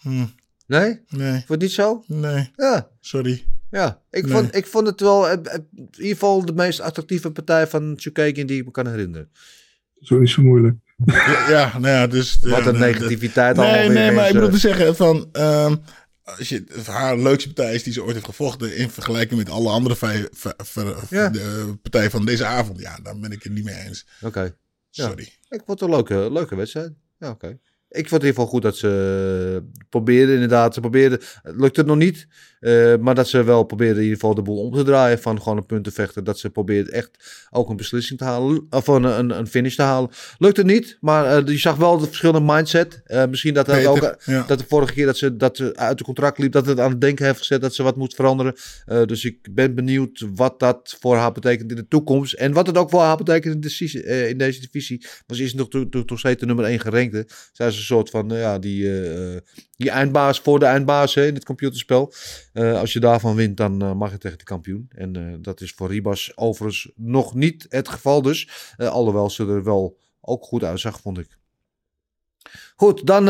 Hm. Nee? Nee. Vond je het niet zo? Nee. Ja. Sorry. Ja, ik, Nee. vond, ik vond het wel eh, eh, in ieder geval de meest attractieve partij van Chukagian die ik me kan herinneren. Zo niet zo moeilijk. Ja, ja, nou ja, dus... Wat een nee, negativiteit dat- allemaal Nee, nee, maar ik bedoel te zeggen van... ehm, als je haar leukste partij is die ze ooit heeft gevochten... in vergelijking met alle andere vijf, v- v- Ja. de partijen van deze avond... ja, dan ben ik het niet mee eens. Oké. Sorry. Ik vond het een leuke, leuke wedstrijd. Ja, oké. Ik vond het in ieder geval goed dat ze probeerden inderdaad. Ze probeerden, het nog niet. Eh, maar dat ze wel probeerden in ieder geval de boel om te draaien. Van gewoon een punt te vechten. Dat ze probeerden echt ook een beslissing te halen. Of een, een, een finish te halen. Lukte niet. Maar eh, je zag wel de verschillende mindset. Eh, misschien dat, Beter, ook, ja. dat de vorige keer dat ze, dat ze uit de contract liep. Dat het aan het denken heeft gezet dat ze wat moet veranderen. Dus ik ben benieuwd wat dat voor haar betekent in de toekomst. En wat het ook voor haar betekent in, de, in deze divisie. Want ze is nog, toch- steeds de nummer 1 gerankte. Zij is een soort van ja, die, die eindbaas voor de eindbaas hè, in het computerspel. Eh, als je daarvan wint, dan eh, mag je tegen de kampioen. En eh, dat is voor Ribas overigens nog niet het geval dus. Alhoewel ze er wel ook goed uitzag, vond ik. Goed, dan,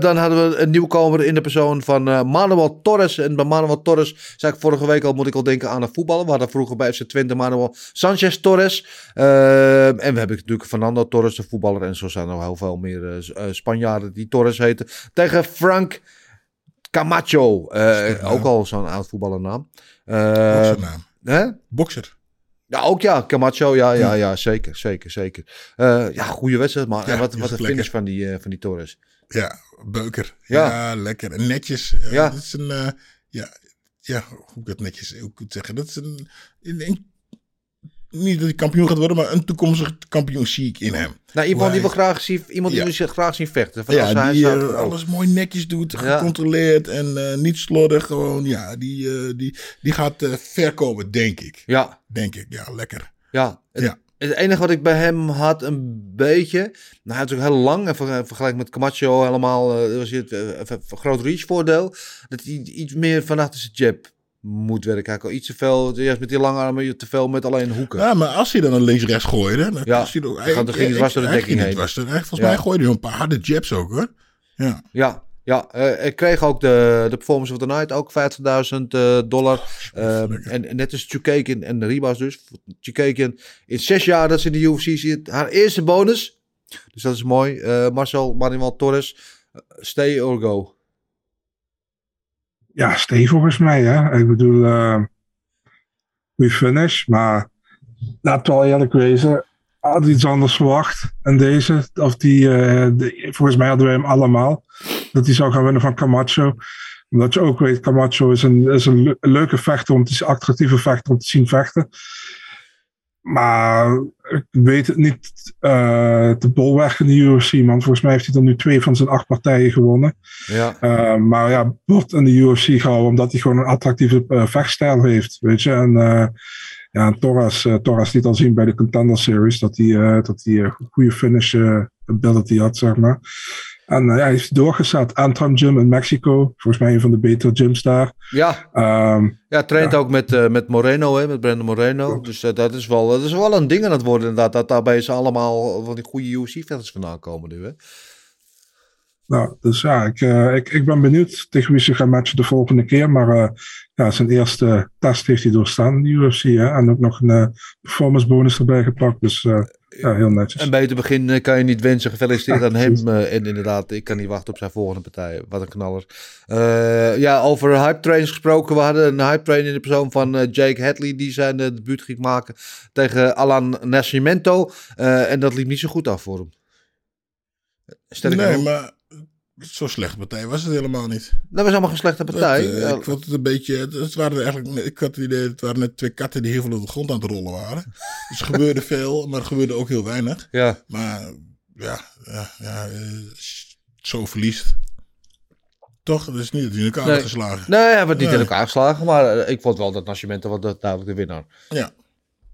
dan hadden we een nieuwkomer in de persoon van Manuel Torres. En bij Manuel Torres zei ik vorige week al, moet ik al denken aan een voetballer. We hadden vroeger bij FC Twente Manuel Sanchez Torres. En we hebben natuurlijk Fernando Torres, de voetballer. En zo zijn er nog heel veel meer Spanjaarden die Torres heten. Tegen Frank Camacho. Eh, ook al zo'n oud voetballernaam. Ook naam. Hè? Bokser. Ja, ook ja. Camacho, ja, ja, ja, zeker, zeker, zeker. Eh, ja, goede wedstrijd. Ja, en wat, wat een finish van die, eh, van die Torres. Ja, beuker. Ja. Ja, lekker. En netjes. Ja. Dat is een... ja, ja, hoe ik dat netjes het zeggen. Dat is een... een- een- niet dat hij kampioen gaat worden, maar een toekomstig kampioen zie ik in hem. Nou, iemand die we hij- graag zien, iemand die Ja. we graag zien vechten. Van Ja, die eh, alles mooi netjes doet, Ja. gecontroleerd en eh, niet slordig. Gewoon, ja, die, eh, die, die gaat eh, ver komen, denk ik. Ja, Denk ik, ja, lekker. ja. Het, Ja. het enige wat ik bij hem had, een beetje. Nou, hij had natuurlijk heel lang. En ver- vergelijk met Camacho helemaal. was het groot reach voordeel. Dat hij iets meer van achter zijn jab moet werken. Hij kan iets te veel. Juist met die lange armen te veel met alleen hoeken. Ja, maar als hij dan een links-rechts gooide, dan Ja, was hij dan ging het dwars door de hij dekking heen. dwars door- hij- Volgens Ja. mij gooide hij een paar harde jabs ook, hoor. Ja. Ja, ja eh, ik kreeg ook de, de Performance of the Night, ook 50.000 eh, dollar. Ehm, en, en net als Chukakin en Ribas dus. Chukakin in zes jaar dat ze in de UFC zit, haar eerste bonus. Dus dat is mooi. Eh, Marcel Manuel Torres, eh, stay or go. Ja, Steve volgens mij. Hè? Ik bedoel, eh goede finish. Maar laat wel eerlijk wezen. Had iets anders verwacht. En deze, of die, de- volgens mij hadden we hem allemaal. Dat hij zou gaan winnen van Camacho. Omdat je ook weet, Camacho is een, is een le- leuke vechter om te attractieve vechter om te zien vechten. Maar ik weet het niet eh te bolwerken in de UFC, man. Volgens mij heeft hij dan nu twee van zijn acht partijen gewonnen. Ja, Uh, maar ja, wordt in de UFC gehouden omdat hij gewoon een attractieve uh, vechtstijl heeft, weet je. En uh, ja, Torres, uh, Torres liet al zien bij de Contender Series dat hij, uh, dat hij een goede finish ability had, zeg maar. En ja, hij heeft doorgezet. Anthem Gym in Mexico, volgens mij een van de betere gyms daar. ja. Um, ja traint ja. ook met, uh, met Moreno, hè, met Brandon Moreno. Dus uh, dat, is wel, dat is wel een ding aan het worden inderdaad. Dat daarbij ze allemaal van die goede UFC-vechters vandaan komen nu, hè. Nou, dus ja, ik, ik, ik ben benieuwd tegen wie ze gaan matchen de volgende keer. Maar ja, zijn eerste test heeft hij doorstaan in de UFC. Hè? En ook nog een performance bonus erbij gepakt. Dus ja, heel netjes. Een beter begin kan je niet wensen. Gefeliciteerd aan hem. en inderdaad, ik kan niet wachten op zijn volgende partij. Wat een knaller. Uh, ja, over hype trains gesproken. We hadden een hype train in de persoon van Jake Hadley. Die zijn uh, debuut ging maken tegen Alan Nascimento. Uh, en dat liep niet zo goed af voor hem. Stel nee, nog... maar zo slechte partij was het helemaal niet. Dat was allemaal geen slechte partij. Het, uh, ik vond het een beetje. Het waren eigenlijk. Ik had het idee. Het waren net twee katten die heel veel op de grond aan het rollen waren. Dus er gebeurde [LAUGHS] veel, maar er gebeurde ook heel weinig. Ja. Maar ja, ja, ja eh, zo verliest. Toch? Dat is niet in elkaar Nee. geslagen. Nee, hij werd niet Nee. in elkaar geslagen. Maar eh, ik vond wel dat Nascimento wel dat duidelijk de winnaar. Ja,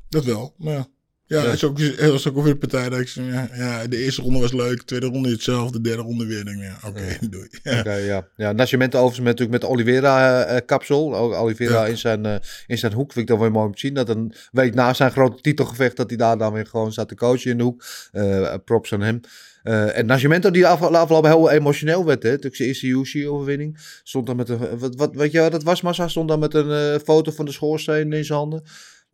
dat wel. Maar ja, ja, Ja. Is ook, het was ook weer partij dat ik zei, ja, ja, de eerste ronde was leuk, de tweede ronde hetzelfde, de derde ronde weer. Denk, ja, oké, [LAUGHS] doei. Ja. Oké, ja. ja. Nascimento overigens met, natuurlijk met Oliveira-kapsel. ook Oliveira Ja. in, zijn, eh, in zijn hoek. Vind ik dat wel mooi om te zien. Dat een week na zijn grote titelgevecht... dat hij daar dan weer gewoon staat te coachen in de hoek. Eh, props aan hem. Eh, en Nascimento die af- afgelopen heel emotioneel werd. Hè, natuurlijk zijn eerste UC-overwinning. Stond dan met een... Wat, wat, weet je wat dat was, Massa? Stond dan met een eh, foto van de schoorsteen in zijn handen.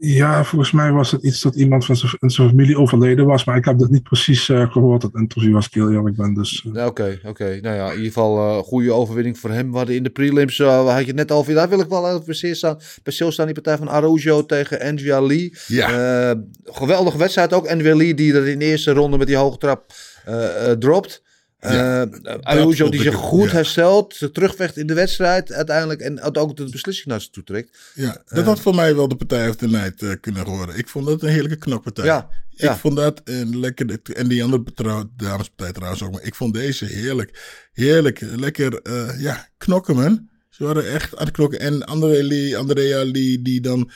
Ja, volgens mij was het iets dat iemand van zijn, familie overleden was. Maar ik heb dat niet precies eh, gehoord, dat interview, als ik heel eerlijk ben. Dus, eh, Ja, Oké, oké. Nou ja, in ieder geval eh goede overwinning voor hem. We hadden in de prelims, eh, had je het net over. Daar wil ik wel even zeer staan, bij stilstaan. Die partij van Araujo tegen Andrea Lee. Ja. Eh, geweldige wedstrijd ook. Andrea Lee die er in de eerste ronde met die hoge trap eh, eh, dropt. Ja, Eh, die zich goed ja. herstelt. Ze terugvecht in de wedstrijd uiteindelijk. En ook de beslissing naar zich toe trekt. Ja, dat had voor mij wel de Partij of the Night eh, kunnen worden. Ik vond dat een heerlijke knokpartij. Ja, Ik ja. vond dat een lekker. En die andere trouw- damespartij trouwens ook. Maar ik vond deze heerlijk. Heerlijk. Lekker, eh, ja, knokken man. Ze waren echt aan het knokken. En Andrea Lee, Andrea Lee die dan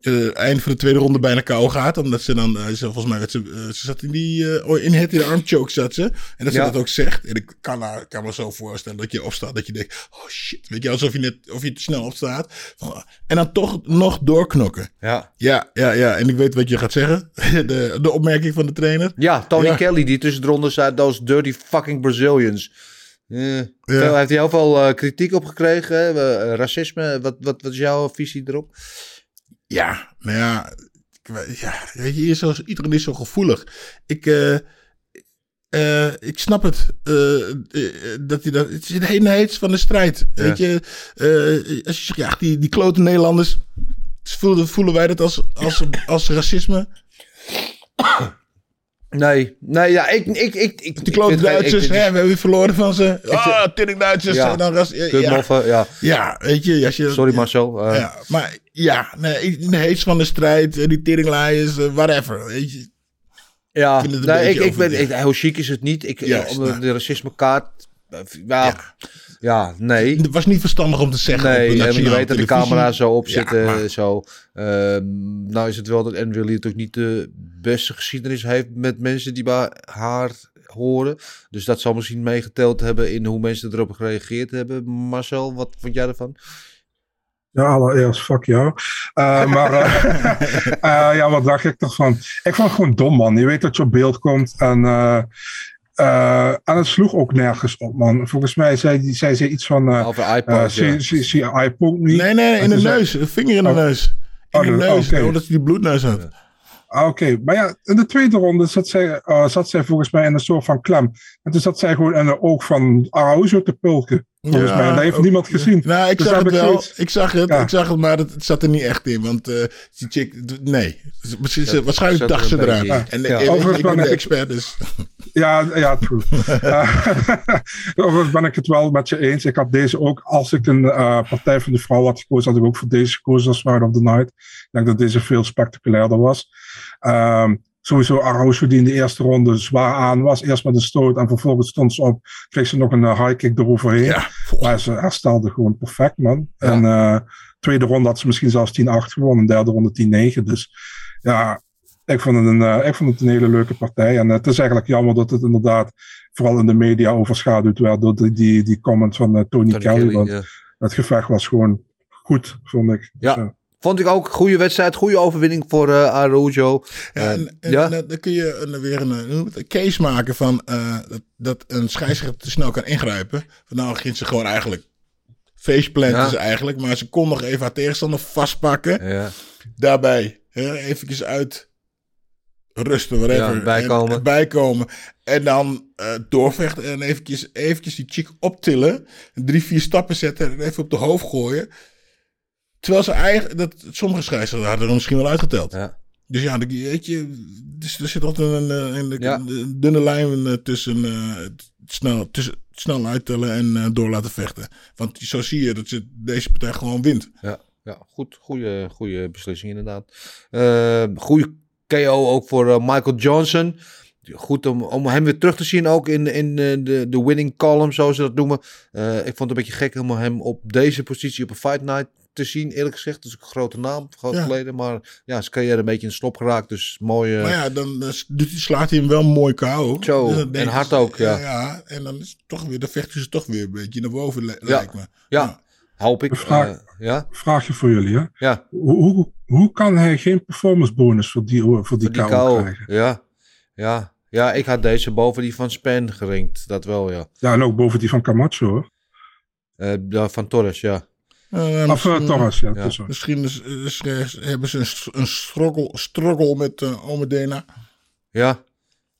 eh, eind van de tweede ronde bijna kou gaat. Omdat ze dan, eh, ze, volgens mij, ze, eh, ze zat in die, oh, in het in de armchoke zat ze. En dat ze Ja. dat ook zegt. En ik kan, haar- kan me zo voorstellen dat je opstaat. Dat je denkt, oh shit. Weet je, alsof je net, of je te snel opstaat. En dan toch nog doorknokken. Ja. Ja, ja, ja. En ik weet wat je gaat zeggen. [LAUGHS] De, de opmerking van de trainer. Ja, Tony Ja. Kelly die tussen de ronde zei, those dirty fucking Brazilians. Eh, veel- heeft hij heel veel kritiek op gekregen. racisme, wat, wat, wat is jouw visie erop? Ja, nou ja. ja weet je, is zo, iedereen is zo gevoelig. Ik, eh, eh, ik snap het. eh, dat hij dat, het is de heets van de strijd. Ja. Weet je, als je zegt, ja, die, die klote Nederlanders. Voelen, voelen wij dat als, als, als racisme? Nee, nee, ja, ik... ik, ik, ik Die klote Duitsers, hè, we hebben weer verloren van ze. Ah, tering Duitsers. Ja. en dan ras, ja, ja. Ja. Ja, weet je. Als je Sorry ja. Marcel. eh, Ja, maar ja, nee, in de heets van de strijd, eh, die teringlaaiers, eh, whatever. Weet je. Ja, Ik nee, ik, ik ben, ik, heel chic is het niet. Ik, Juist, om de, nou. de racismekaart... Ja, ja. nee. Het was niet verstandig om te zeggen. Nee, en je weet dat de camera zo op Ja, zit. maar- zo. Ehm, nou is het wel dat Andrew Lee natuurlijk niet de beste geschiedenis heeft met mensen die bij haar horen. Dus dat zal misschien meegeteld hebben in hoe mensen erop gereageerd hebben. Marcel, wat vond jij ervan? Ja, allereerst, fuck jou. Eh, maar eh, [LAUGHS] eh, ja, wat dacht ik ervan? Ik vond het gewoon dom, man. Je weet dat je op beeld komt en, eh, eh, en het sloeg ook nergens op, man. Volgens mij zei, zei ze iets van... eh Over eh, iPod, zie- je iPod niet? Nee, nee, in de zei- neus. Een vinger in de Oh. neus. In Oh, de neus, oké. omdat hij die bloedneus had. Ah, Oké, maar ja, in de tweede ronde zat zij, eh, zat zij volgens mij in een soort van klem. En toen zat zij gewoon in de oog van Araujo te pulken. Volgens Ja, mij. En dat heeft ook- niemand gezien. Nou, ik Dus zag het wel. zoiets- Ik zag het, Ja. ik zag het, maar het, zat er niet echt in. Want eh die chick, nee. Zat- waarschijnlijk dacht ze eraan. En Overigens ik ben de expert, dus... [LAUGHS] Ja, ja, true. [LAUGHS] [LAUGHS] Overigens ben ik het wel met je eens. Ik had deze ook, als ik een eh, Partij van de Vrouw had gekozen, had ik ook voor deze gekozen als Ride of the Night. Ik denk dat deze veel spectaculairder was. Ehm, sowieso Araujo die in de eerste ronde zwaar aan was. Eerst met een stoot en vervolgens stond ze op. Kreeg ze nog een eh, high kick eroverheen. Ja, Maar ze herstelde gewoon perfect, man. En eh, tweede ronde had ze misschien zelfs 10-8 gewonnen. Derde ronde 10-9. Dus ja, ik vond, het een, eh, ik vond het een hele leuke partij. En het is eigenlijk jammer dat het inderdaad vooral in de media overschaduwd werd door die, die, die comment van Tony, Tony Kelly. Kelly, want het gevecht was gewoon goed, vond ik. Ja. Vond ik ook. Goede wedstrijd, goede overwinning voor eh Araujo. Ja, Eh, en, en ja? dan dan kun je een, weer een, een case maken van eh, dat, dat een scheidsrechter te snel kan ingrijpen. Van nou ging ze gewoon eigenlijk faceplanten Ja. eigenlijk, maar ze kon nog even haar tegenstander vastpakken. Ja. Daarbij hè, eventjes uit rusten, whatever. Ja, bijkomen. En, bijkomen. En dan eh, doorvechten en eventjes, eventjes die chick optillen. Drie, vier stappen zetten en even op de hoofd gooien. Terwijl ze eigenlijk, dat, sommige scheidsrechters hadden er misschien wel uitgeteld. Ja. Dus ja, de- weet je, dus er zit altijd een, eh, een, een, Ja. een dunne lijn eh, tussen, eh, snel, tussen snel uittellen en eh, door laten vechten. Want zo zie je dat ze deze partij gewoon wint. Ja, ja goed, goede, goede beslissing inderdaad. Eh goede KO ook voor Michael Johnson. goed om, om hem weer terug te zien ook in, in de, de winning column, zoals ze dat noemen. Ik vond het een beetje gek om hem op deze positie op een fight night te zien, eerlijk gezegd. Dat is een grote naam, groot Ja. geleden. Maar ja, zijn carrière een beetje in de slop geraakt. Dus mooi. eh, Maar ja, dan, dan slaat hij hem wel mooi KO. Zo, Dus dan denk en hard ook, ja. ja. En dan is toch weer, de vechten ze toch weer een beetje naar boven, Ja. lijkt me. ja, hoop ik. Vraag, Eh, ja, vraagje voor jullie. Hè? ja. Hoe, hoe, hoe kan hij geen performance bonus voor die, voor die, Voor die KO KO. krijgen? Ja. Ja. ja, ik had deze boven die van Span gerinkt. Dat wel, ja. Ja, en ook boven die van Camacho hoor. Eh, van Torres, ja. Eh, Of uh, misschien- Torres, ja. ja. tussen. Misschien is, is- is- hebben ze een, een struggle, struggle met uh, Omedena. Ja,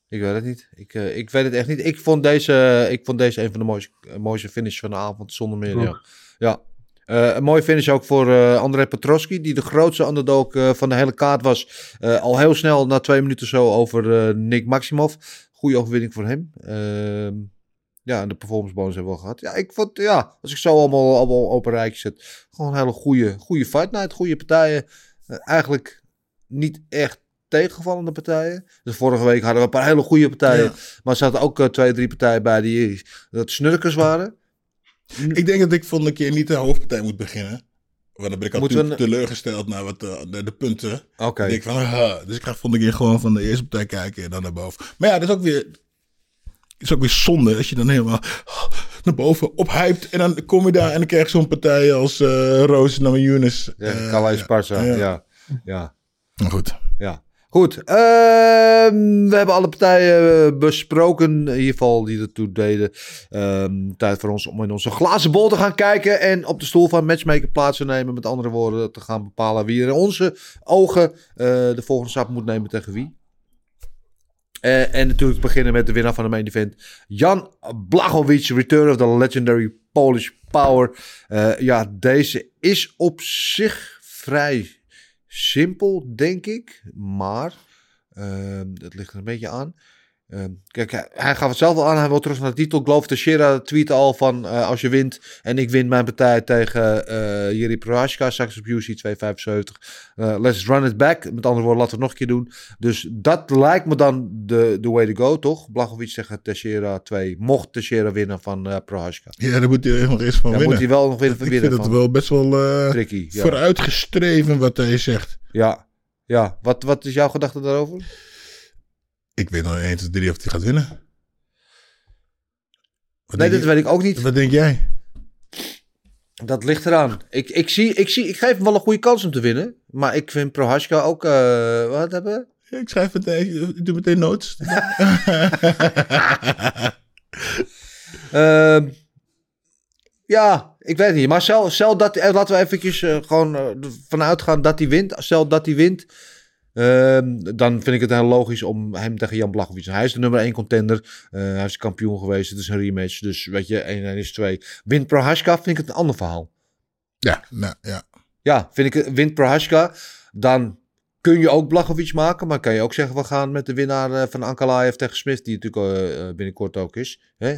ik weet het niet. Ik, eh, ik weet het echt niet. Ik vond deze, ik vond deze een van de mooiste, eh, mooiste finishes van de avond, zonder meer. Ja. Ja. Eh, een mooie finish ook voor eh André Petroski, die de grootste underdog eh, van de hele kaart was. Eh, al heel snel, na twee minuten zo, over eh, Nick Maximov. Goede overwinning voor hem. Ehm, ja, en de performance bonus hebben we al gehad. Ja, ik vond, ja, als ik zo allemaal, allemaal op een rijtje zet, gewoon een hele goede, goede fight night, goede partijen. Eh, eigenlijk niet echt tegenvallende partijen. Dus vorige week hadden we een paar hele goede partijen. Ja. Maar er zaten ook eh, twee, drie partijen bij die dat snurkers waren. Ik denk dat ik volgende keer niet de hoofdpartij moet beginnen. Want dan ben ik al Moeten we toe- teleurgesteld naar wat, eh, de, de punten. Oké. Ik dus ik ga volgende keer gewoon van de eerste partij kijken en dan naar boven. Maar ja, dat is ook weer, is ook weer zonde als je dan helemaal naar boven ophypt. En dan kom je daar en dan krijg je zo'n partij als eh Roos Namajunas. Ja, Uh, Calais Barca. Ja. ja. Goed. ja. Goed. ehm, we hebben alle partijen eh, besproken. In ieder geval die ertoe deden. Ehm, tijd voor ons om in onze glazen bol te gaan kijken. En op de stoel van matchmaker plaats te nemen. Met andere woorden, te gaan bepalen wie er in onze ogen eh, de volgende stap moet nemen tegen wie. Eh, en natuurlijk beginnen met de winnaar van de main event. Jan Blachowicz, Return of the Legendary Polish Power. Eh, ja, deze is op zich vrij simpel, denk ik. Maar ehm het ligt er een beetje aan. Ehm, kijk, hij, hij gaf het zelf al aan. Hij wil terug naar de titel. Ik geloof Teixeira tweette al van eh, als je wint en ik win mijn partij tegen eh Jiri Prohaska, straks op UC 275. eh, let's run it back. Met andere woorden, laten we het nog een keer doen. Dus dat lijkt me dan de, de way to go, toch? Blachowicz tegen Teixeira 2. Mocht Teixeira winnen van eh Prohaska. Ja, daar moet hij nog eens van Dan winnen. moet hij wel nog winnen van ik winnen vind het wel best wel Tricky. Ja. vooruitgestreven wat hij zegt. Ja, ja. Wat, wat is jouw gedachte daarover? Ik weet nog niet eens drie of hij gaat winnen. Wat nee, dat je- weet ik ook niet. Wat denk jij? Dat ligt eraan. Ik, ik, zie, ik, zie, ik geef hem wel een goede kans om te winnen. Maar ik vind Prohaska ook... eh, wat hebben we? Ik schrijf meteen, ik doe meteen notes. [LAUGHS] [LAUGHS] Ehm, ja, ik weet het niet. Maar stel, stel dat... eh, laten we eventjes eh, gewoon ervan uitgaan dat hij wint. Stel dat hij wint... ehm, dan vind ik het heel logisch om hem tegen Jan Blachowicz. Hij is de nummer 1 contender. Eh, hij is kampioen geweest. Het is een rematch. Dus weet je, 1 en is 2. Wint Prohaska vind ik het een ander verhaal. ja, nou ja. Ja, vind ik, wint Prohaska, dan kun je ook Blachowicz maken. Maar kan je ook zeggen, we gaan met de winnaar eh, van Ankalaev tegen Smith, die natuurlijk eh, binnenkort ook is. Hè?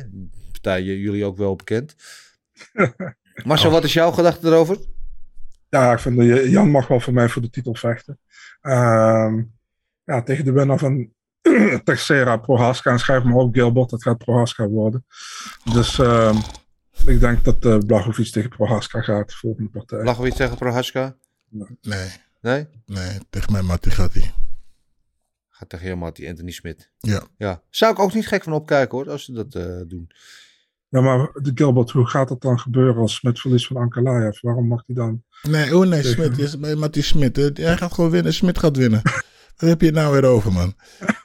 Partij jullie ook wel bekend. [LAUGHS] Marcel, wat is jouw gedachte erover? Ja, ik vind dat Jan mag wel voor mij voor de titel vechten. Ehm, ja, tegen de winnaar van [CLEARS THROAT] Texera, Prohaska. En schrijf maar op, Gilbert, dat gaat Prohaska worden. Dus ehm, ik denk dat uh, Blachowicz tegen Prohaska gaat, de volgende partij. Blachowicz tegen Prohaska? Nee, Nee? nee, tegen mij Matti gaat hij. Gaat tegen jou, Matti, Anthony Smit. Ja. ja. Zou ik ook niet gek van opkijken hoor, als ze dat eh, doen. Ja, maar de Gilbert, hoe gaat dat dan gebeuren als Smit verlies van Ankalaev? Waarom mag hij dan... Nee, oh nee, Smit is bij Matti Smit. Hij gaat gewoon winnen, Smit gaat winnen. Wat heb je het nou weer over, man? [LAUGHS]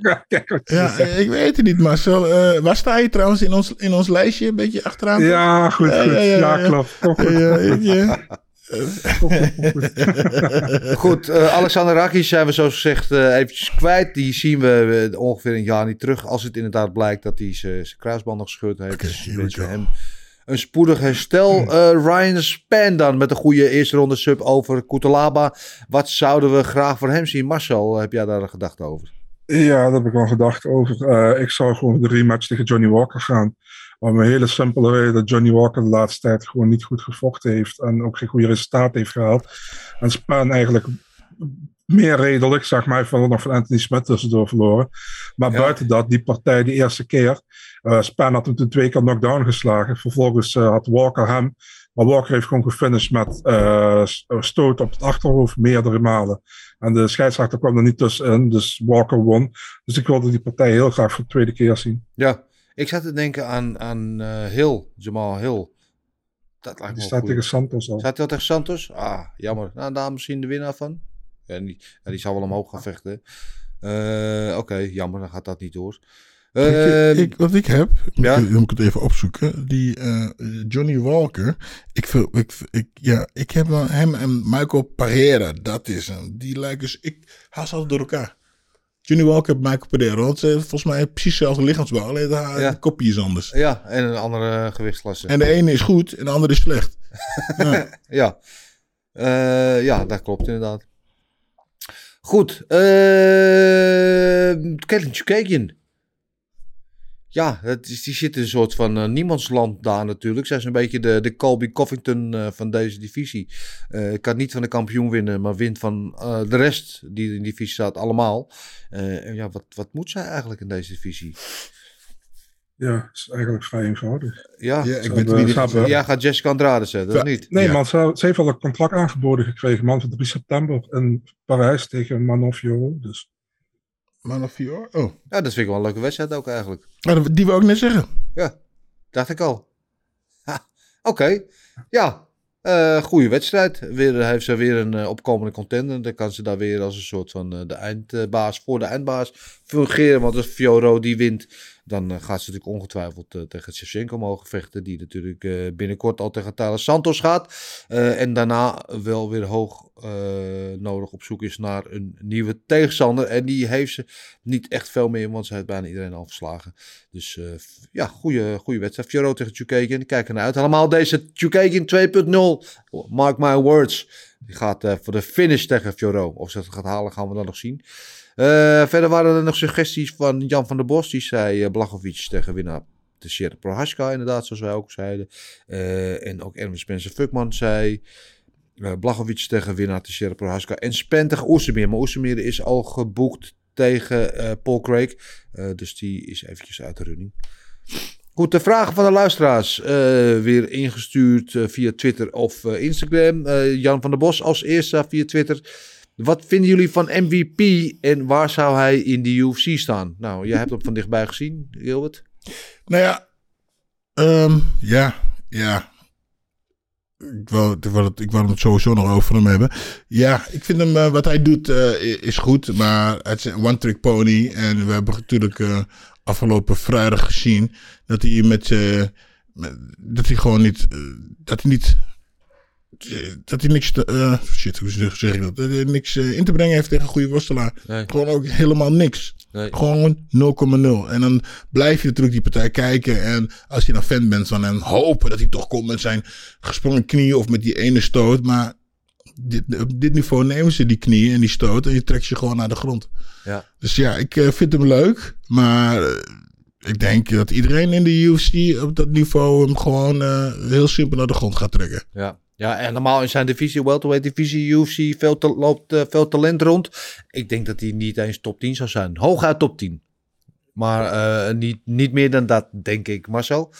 Ja, kijk Ja, zegt. ik weet het niet, Marcel. Eh, waar sta je trouwens in ons, in ons lijstje? Een beetje achteraan? Ja, goed, goed. Ja, klopt. Kom goed. Ja. Kom goed, [LAUGHS] goed. Eh, Alexander Rakic zijn we zoals gezegd eh, eventjes kwijt. Die zien we eh, ongeveer een jaar niet terug. Als het inderdaad blijkt dat hij zijn kruisband nog gescheurd heeft. Oké, dus we hem een spoedig herstel. Eh, Ryan Span dan met een goede eerste ronde sub over Kutalaba. Wat zouden we graag voor hem zien? Marcel, heb jij daar een gedachte over? Ja, daar heb ik wel gedacht over. Eh, ik zou gewoon de rematch tegen Johnny Walker gaan. Om een hele simpele reden dat Johnny Walker de laatste tijd gewoon niet goed gevochten heeft. En ook geen goede resultaten heeft gehaald. En Spaan eigenlijk meer redelijk, zeg maar. Van nog van Anthony Smith tussendoor verloren. Maar buiten dat, die partij de eerste keer. Uh, Span had hem toen twee keer knockdown geslagen. Vervolgens uh, had Walker hem. Maar Walker heeft gewoon gefinished met uh, stoot op het achterhoofd meerdere malen. En de scheidsrechter kwam er niet tussenin, dus Walker won. Dus ik wilde die partij heel graag voor de tweede keer zien. Ja, ik zat te denken aan, aan Hill, Jamal Hill. Dat lijkt me die staat tegen Santos al. Staat hij al tegen Santos? Ah, jammer. Nou, daar misschien de winnaar van. Ja, die, ja, die zal wel omhoog gaan vechten. Uh, Oké, okay, jammer, dan gaat dat niet door. Uh, ik, wat ik heb, ja? dan moet ik het even opzoeken. Die uh, Johnny Walker. Ik, ik, ik, ja, ik heb dan hem en Michael Pereira. Dat is hem. Die lijken dus. Ik haal ze altijd door elkaar. Johnny Walker en Michael Pereira. Want ze volgens mij precies dezelfde lichaamsbouw. Alleen de, ja. de kopie is anders. Ja, en een andere gewichtsklasse. En de ene is goed en de andere is slecht. [LAUGHS] ja. ja. Uh, ja, dat klopt inderdaad. Goed. Uh, Kevin Chukagian. Ja, het is, die zit in een soort van uh, niemandsland daar natuurlijk. Zij is een beetje de, de Colby Covington uh, van deze divisie. Uh, kan niet van de kampioen winnen, maar wint van de rest die in die divisie staat allemaal. en ja, wat, wat moet zij eigenlijk in deze divisie? Ja, is eigenlijk vrij eenvoudig. Ja, ja ik weet niet. Uh, ja, gaat Jessica Andrade zetten, of niet? Nee, ja. man, ze, ze, heeft al een contract aangeboden gekregen, man, van 3 september in Parijs tegen Manofio. Dus. Manofio? Oh. Ja, dat vind ik wel een leuke wedstrijd ook eigenlijk. Die wil ik net zeggen. Ja, dacht ik al. Oké, ja. Uh, goede wedstrijd. Weer heeft ze weer een uh, opkomende contender. Dan kan ze daar weer als een soort van uh, de eindbaas voor de eindbaas fungeren. Want als Fioro die wint, dan uh, gaat ze natuurlijk ongetwijfeld uh, tegen Shevchenko mogen vechten. Die natuurlijk uh, binnenkort al tegen Thales Santos gaat. en daarna wel weer hoog nodig op zoek is naar een nieuwe tegenstander. En die heeft ze niet echt veel meer, want ze heeft bijna iedereen al verslagen. Dus ja, goede, goede wedstrijd. Fioro tegen Chukagian, kijk ernaar uit. Helemaal deze Chukagian 2.0. Mark my words. Die gaat voor de finish tegen Fioro. Of ze het gaat halen, gaan we dan nog zien. Uh, verder waren er nog suggesties van Jan van der Bos. Die zei uh, Blachowicz tegen winnaar de Sierra Prohaska, inderdaad, zoals wij ook zeiden. Uh, en ook Erwin Spencer Fuckman zei... Uh, Blachowicz tegen winnaar de Sierra Prohaska. En Spen tegen Oesemir. Maar Oesemir is al geboekt tegen Paul Craig. dus die is eventjes uit de running. Goed, de vragen van de luisteraars. weer ingestuurd via Twitter of Instagram. Jan van der Bos als eerste via Twitter... Wat vinden jullie van MVP en waar zou hij in de UFC staan? Nou, jij hebt hem van dichtbij gezien, Gilbert. Nou ja, um, ja, ja. Ik wou, ik, wou het, ik sowieso nog over hem hebben. Ja, ik vind hem, uh, wat hij doet uh, is goed, maar het is een one-trick pony. En we hebben natuurlijk uh, afgelopen vrijdag gezien dat hij met, met dat hij gewoon niet, dat hij niet dat hij niks, uh, shit, hoe zeg ik dat? Dat hij niks uh, in te brengen heeft tegen een goede worstelaar. Nee. Gewoon ook helemaal niks. Nee. Gewoon 0,0. En dan blijf je natuurlijk die partij kijken. En als je dan fan bent van hem, hopen dat hij toch komt met zijn gesprongen knie of met die ene stoot. Maar dit, op dit niveau nemen ze die knieën en die stoot en je trekt je gewoon naar de grond. Ja. Dus ja, ik uh, vind hem leuk. Maar ik denk dat iedereen in de UFC op dat niveau hem gewoon heel simpel naar de grond gaat trekken. Ja. Ja, en normaal in zijn divisie, welterweight divisie, UFC, veel te, loopt uh, veel talent rond. Ik denk dat hij niet eens top 10 zou zijn. Hooguit top 10. Maar uh, niet, niet meer dan dat, denk ik. Marcel?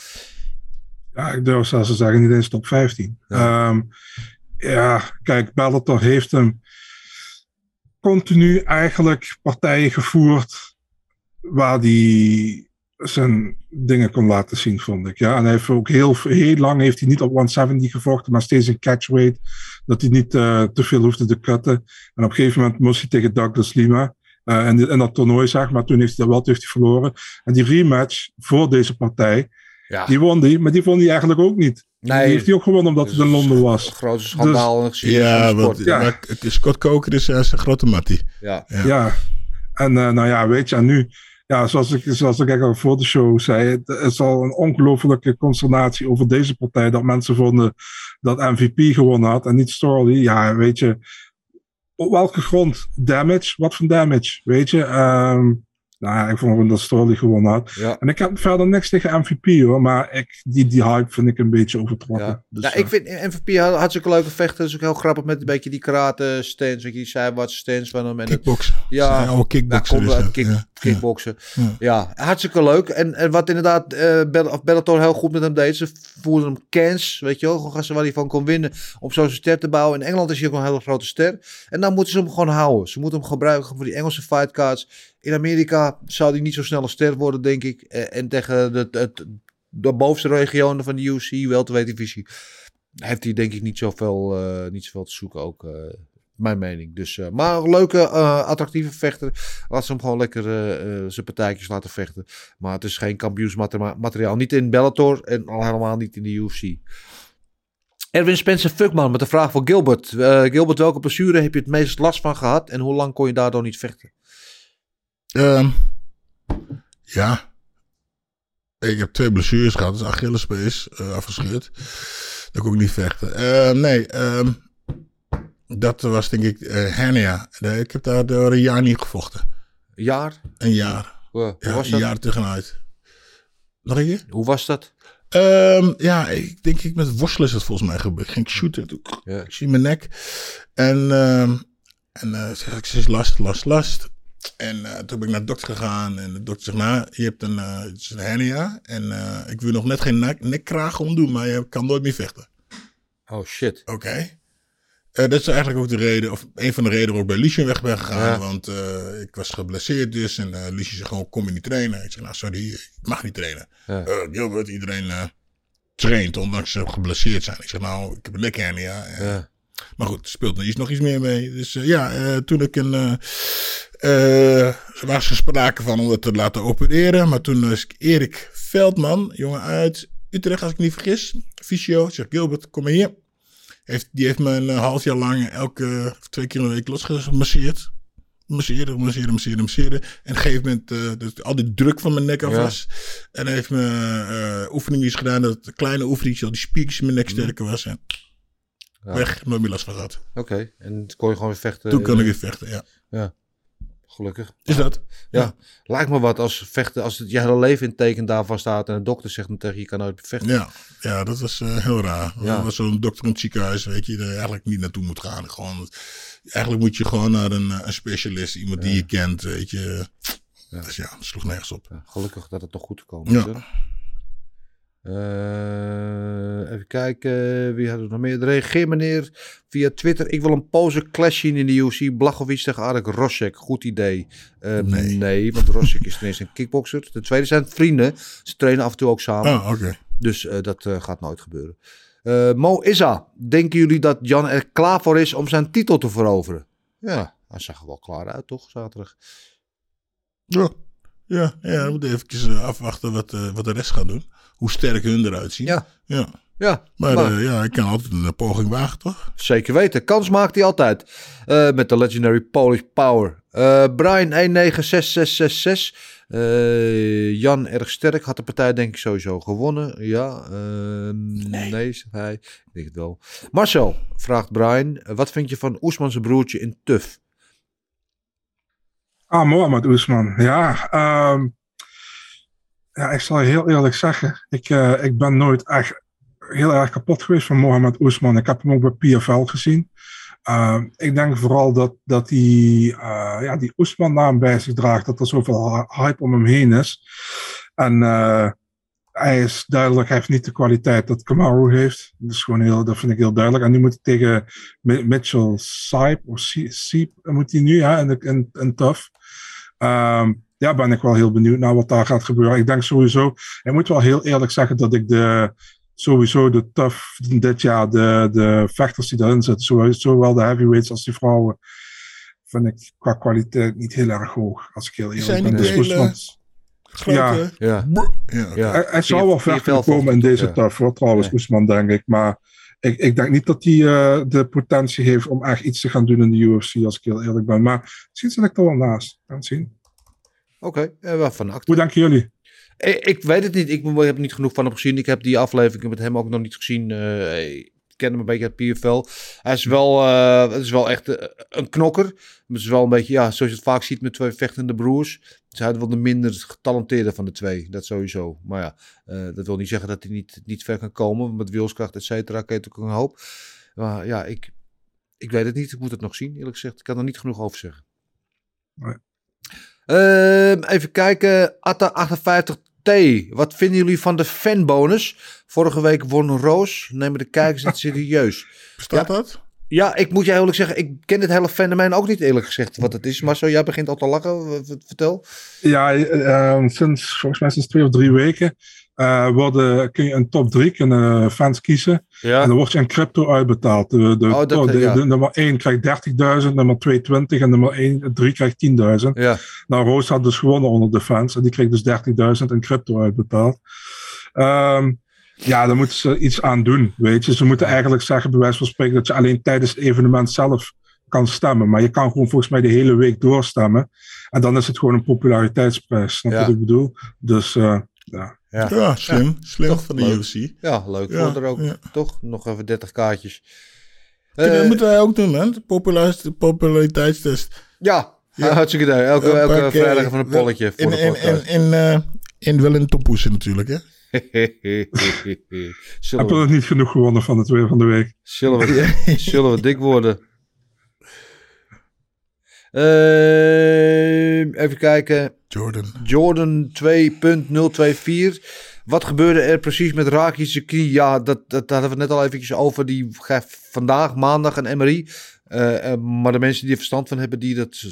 Ja, ik durf zelfs te zeggen, niet eens top 15. Ja, um, ja kijk, Bellator heeft hem continu eigenlijk partijen gevoerd waar die zijn dingen kon laten zien, vond ik. Ja, en hij heeft ook heel, heel lang heeft hij niet op 170 gevochten, maar steeds een catchweight. Dat hij niet uh, te veel hoefde te cutten. En op een gegeven moment moest hij tegen Douglas Lima. Uh, en, en dat toernooi, zeg maar. Toen heeft hij dat wel heeft hij verloren. En die rematch voor deze partij, ja. die won die, maar die won hij eigenlijk ook niet. Nee, die heeft hij ook gewonnen omdat hij in Londen was. Een grote schandaal. Dus, ja, want, ja. Scott Coker is uh, zijn grote mattie. Ja. ja. ja. En nou ja, weet je, en nu ja, zoals ik, zoals ik al voor de show zei, het is al een ongelofelijke consternatie over deze partij. Dat mensen vonden dat MVP gewonnen had en niet Storley. Ja, weet je, op welke grond? Damage? Wat voor damage? Weet je, um, Nou ja, ik vond dat Sterling gewonnen had. Ja. En ik heb verder niks tegen MVP hoor. Maar ik, die, die hype vind ik een beetje overtrokken. Ja. Dus, ja, eh, ik vind MVP had- hartstikke leuke vechten. Dat is ook heel grappig met een beetje die karate stance. Weet je, die zijwaarts stance van hem. En het- Kickboksen. Ja, Zijn kickboksen Ja, komt dus, ja. kick, Ja. kickboksen. Ja. Ja. hartstikke leuk. En, en wat inderdaad eh Bell- of Bellator heel goed met hem deed. Ze voerden hem cans, weet je wel. Gewoon gasten waar hij van kon winnen. Om zo zijn ster te bouwen. In Engeland is hij ook een hele grote ster. En dan moeten ze hem gewoon houden. Ze moeten hem gebruiken voor die Engelse fightcards. In Amerika zou hij niet zo snel een ster worden, denk ik. Eh, En tegen de, bovenste regionen van de UFC, welterweight-divisie, heeft hij denk ik niet zoveel, eh niet zoveel te zoeken ook. eh, mijn mening. Dus, maar een leuke, attractieve vechter. Laat ze hem gewoon lekker zijn partijtjes laten vechten. Maar het is geen kampioensmateriaal. Niet in Bellator en al helemaal niet in de UFC. Erwin Spencer Fuckman met de vraag voor Gilbert. Gilbert, welke blessure heb je het meest last van gehad? En hoe lang kon je daardoor niet vechten? Ehm, ja. Ik heb twee blessures gehad. Dus Achillespees eh afgescheurd. Dat kon ik niet vechten. Ehm, nee, ehm, dat was denk ik eh, hernia. Nee, Ik heb daar door een jaar niet gevochten. Een jaar? Een jaar. Hoe, Ja, was een jaar tegenuit. Nog een keer? Hoe was dat? Ja, ik denk ik met worstelen is het volgens mij gebeurd. Ik ging shooten. Toen, Ja. Ik zie mijn nek. En, ehm en eh, zeg ik, ze is last, last, last. En eh, toen ben ik naar de dokter gegaan. En de dokter zegt, nou, je hebt een, eh, een hernia. En eh, ik wil nog net geen nek, nekkraag omdoen, maar je kan nooit meer vechten. Oh shit. Oké. Dat is eigenlijk ook de reden, of een van de redenen waarom ik bij Lucien weg ben gegaan. Ja. Want ik was geblesseerd dus. En eh Lucien zegt gewoon, kom je niet trainen? Ik zeg, nou sorry, ik mag niet trainen. Ja. Gilbert, iedereen traint, ondanks ze geblesseerd zijn. Ik zeg, nou, ik heb een nekhernia. En- Ja. Maar goed, er speelt er iets nog iets meer mee. Dus eh, ja, eh, toen ik een... er was er sprake van om het te laten opereren. Maar toen is Erik Veldman, jongen uit Utrecht als ik me niet vergis. Fysio, zegt Gilbert, kom maar hier. Heeft, die heeft me een half jaar lang elke twee keer de week losgemasseerd. Masseren, masseren, masseren, masseren. En op een gegeven moment, dus al die druk van mijn nek af Ja. was. En hij heeft me oefeningen gedaan, dat kleine oefeningen, die spiekjes in mijn nek sterker was. En Ja. weg, nooit meer last van gehad. Oké, en toen kon je gewoon weer vechten. Toen kon ik weer vechten, ja. Ja, gelukkig. Is dat? Ja. lijkt me wat als vechten, als het je hele leven in het teken daarvan staat en een dokter zegt dan tegen je, je kan nooit meer vechten. Ja, ja dat was eh, heel raar. Ja. Er was zo'n dokter in het ziekenhuis, weet je, daar eigenlijk niet naartoe moet gaan. Gewoon, eigenlijk moet je gewoon naar een, eh, een specialist, iemand die je kent, weet je. Dus ja, dat sloeg nergens op. Ja, gelukkig dat het toch goed gekomen Ja. is. hè? Eh, even kijken, wie hadden we nog meer? Reageer meneer via Twitter. Ik wil een pose clash zien in de UFC. Blachowicz tegen Arek Rosek. Goed idee. Eh, nee. want Rosek is ten eerste een kickboxer. Ten tweede zijn het vrienden. Ze trainen af en toe ook samen. Oh. Dus eh, dat gaat nooit gebeuren. Mo Issa, denken jullie dat Jan er klaar voor is om zijn titel te veroveren? Ja, hij zag er wel klaar uit, toch? Zaterdag. Ja, ja, ja we moeten even afwachten wat, wat de rest gaat doen. Hoe sterk hun eruit zien. Ja. ja. Ja, Maar, maar- eh, ja, ik kan altijd een poging wagen, toch? Zeker weten. Kans maakt hij altijd. Eh, met de legendary Polish Power. Eh, Brian 196666. Eh, Jan erg sterk. Had de partij denk ik sowieso gewonnen. Ja. ehm, nee. zegt hij. Ik denk het wel. Marcel vraagt Brian. eh, wat vind je van Oesman zijn broertje in Tuf? Ah, Mohamed Oesman. Ja, ehm, ja, ik zal heel eerlijk zeggen. Ik, eh, ik ben nooit echt heel erg kapot geweest van Mohamed Oesman. Ik heb hem ook bij PFL gezien. Ehm, ik denk vooral dat, dat die, eh, ja, die Oesman-naam bij zich draagt. Dat er zoveel hy- hype om hem heen is. En eh, hij is duidelijk, hij heeft niet de kwaliteit dat Kamaru heeft. Dat, is gewoon heel, dat vind ik heel duidelijk. En nu moet hij tegen Mi- Mitchell Sipe, of Sie- Siep, moet hij nu, ja, in, de- in, in Tough. Ja, ben ik wel heel benieuwd naar wat daar gaat gebeuren. Ik denk sowieso, ik moet wel heel eerlijk zeggen dat ik de, sowieso de tough dit jaar, de, de vechters die daarin zitten, zowel, zowel de heavyweights als die vrouwen, vind ik qua kwaliteit niet heel erg hoog, als ik heel eerlijk Zijn ben. die Dus hele grote? Ja. Ja, Ja. hij, hij zal wel kunnen komen in deze ja. tough, hoor, trouwens, Nee. Oesman, denk ik. Maar ik, ik denk niet dat hij eh, de potentie heeft om echt iets te gaan doen in de UFC, als ik heel eerlijk ben. Maar misschien zit ik er wel naast. Gaan we zien. Oké, eh, wel van acte. Hoe denken jullie? Ik, ik weet het niet. Ik heb niet genoeg van hem gezien. Ik heb die afleveringen met hem ook nog niet gezien. Eh, ken hem een beetje uit PFL. Hij is wel, eh, het is wel echt eh, een knokker. Maar het is wel een beetje, ja, zoals je het vaak ziet met twee vechtende broers. Dus hij is wel de minder getalenteerde van de twee. Dat sowieso. Maar ja, eh, dat wil niet zeggen dat hij niet, niet ver kan komen. Met wilskracht, et cetera, kan je ook een hoop. Maar ja, ik, ik weet het niet. Ik moet het nog zien, eerlijk gezegd. Ik kan er niet genoeg over zeggen. Nee. Ehm, even kijken. Atta58T. Wat vinden jullie van de fanbonus? Vorige week won Roos. Nemen de kijkers het serieus? Bestaat dat? Ja, ik moet je eerlijk zeggen, ik ken het hele fenomeen ook niet eerlijk gezegd wat het is. Maar zo, jij begint al te lachen. Vertel. Ja, eh, eh, sinds volgens mij sinds twee of drie weken eh, worden, kun je een top drie kunnen fans kiezen. Ja. En dan wordt je in crypto uitbetaald. De, de, Oh, dat, de, ja. de nummer 1 krijgt 30.000, nummer 2 20 en nummer 1, 3 krijgt 10.000. Ja. Nou, Roos had dus gewonnen onder de fans en die kreeg dus 30.000 in crypto uitbetaald. Ehm, ja, daar moeten ze iets aan doen, weet je. Ze moeten eigenlijk zeggen, bij wijze van spreken, dat je alleen tijdens het evenement zelf kan stemmen. Maar je kan gewoon volgens mij de hele week doorstemmen. En dan is het gewoon een populariteitsprijs. Snap je Ja. wat ik bedoel? Dus uh, ja. Ja. Ja, slim. Slim Toch van de leuk. UFC. Ja, leuk. Ja, Voor er ook. ja. Toch? Nog even 30 kaartjes. dat Eh, moeten wij ook doen, man. De populariteitstest. Ja, Ja. [LAUGHS] hartstikke idee. Elke, elke vrijdag even een polletje voor in, de in, podcast. in, in, eh, in wel in natuurlijk, hè? [LAUGHS] zullen, Heb je we, nog niet genoeg gewonnen van het weer van de week? zullen, we, [LAUGHS] zullen we dik worden? Eh, even kijken. Jordan. Jordan 2.024. Wat gebeurde er precies met Raki's knie? Ja, dat, dat hadden we net al eventjes over. Die vandaag, maandag, een MRI. Eh, eh, maar de mensen die er verstand van hebben, die dat,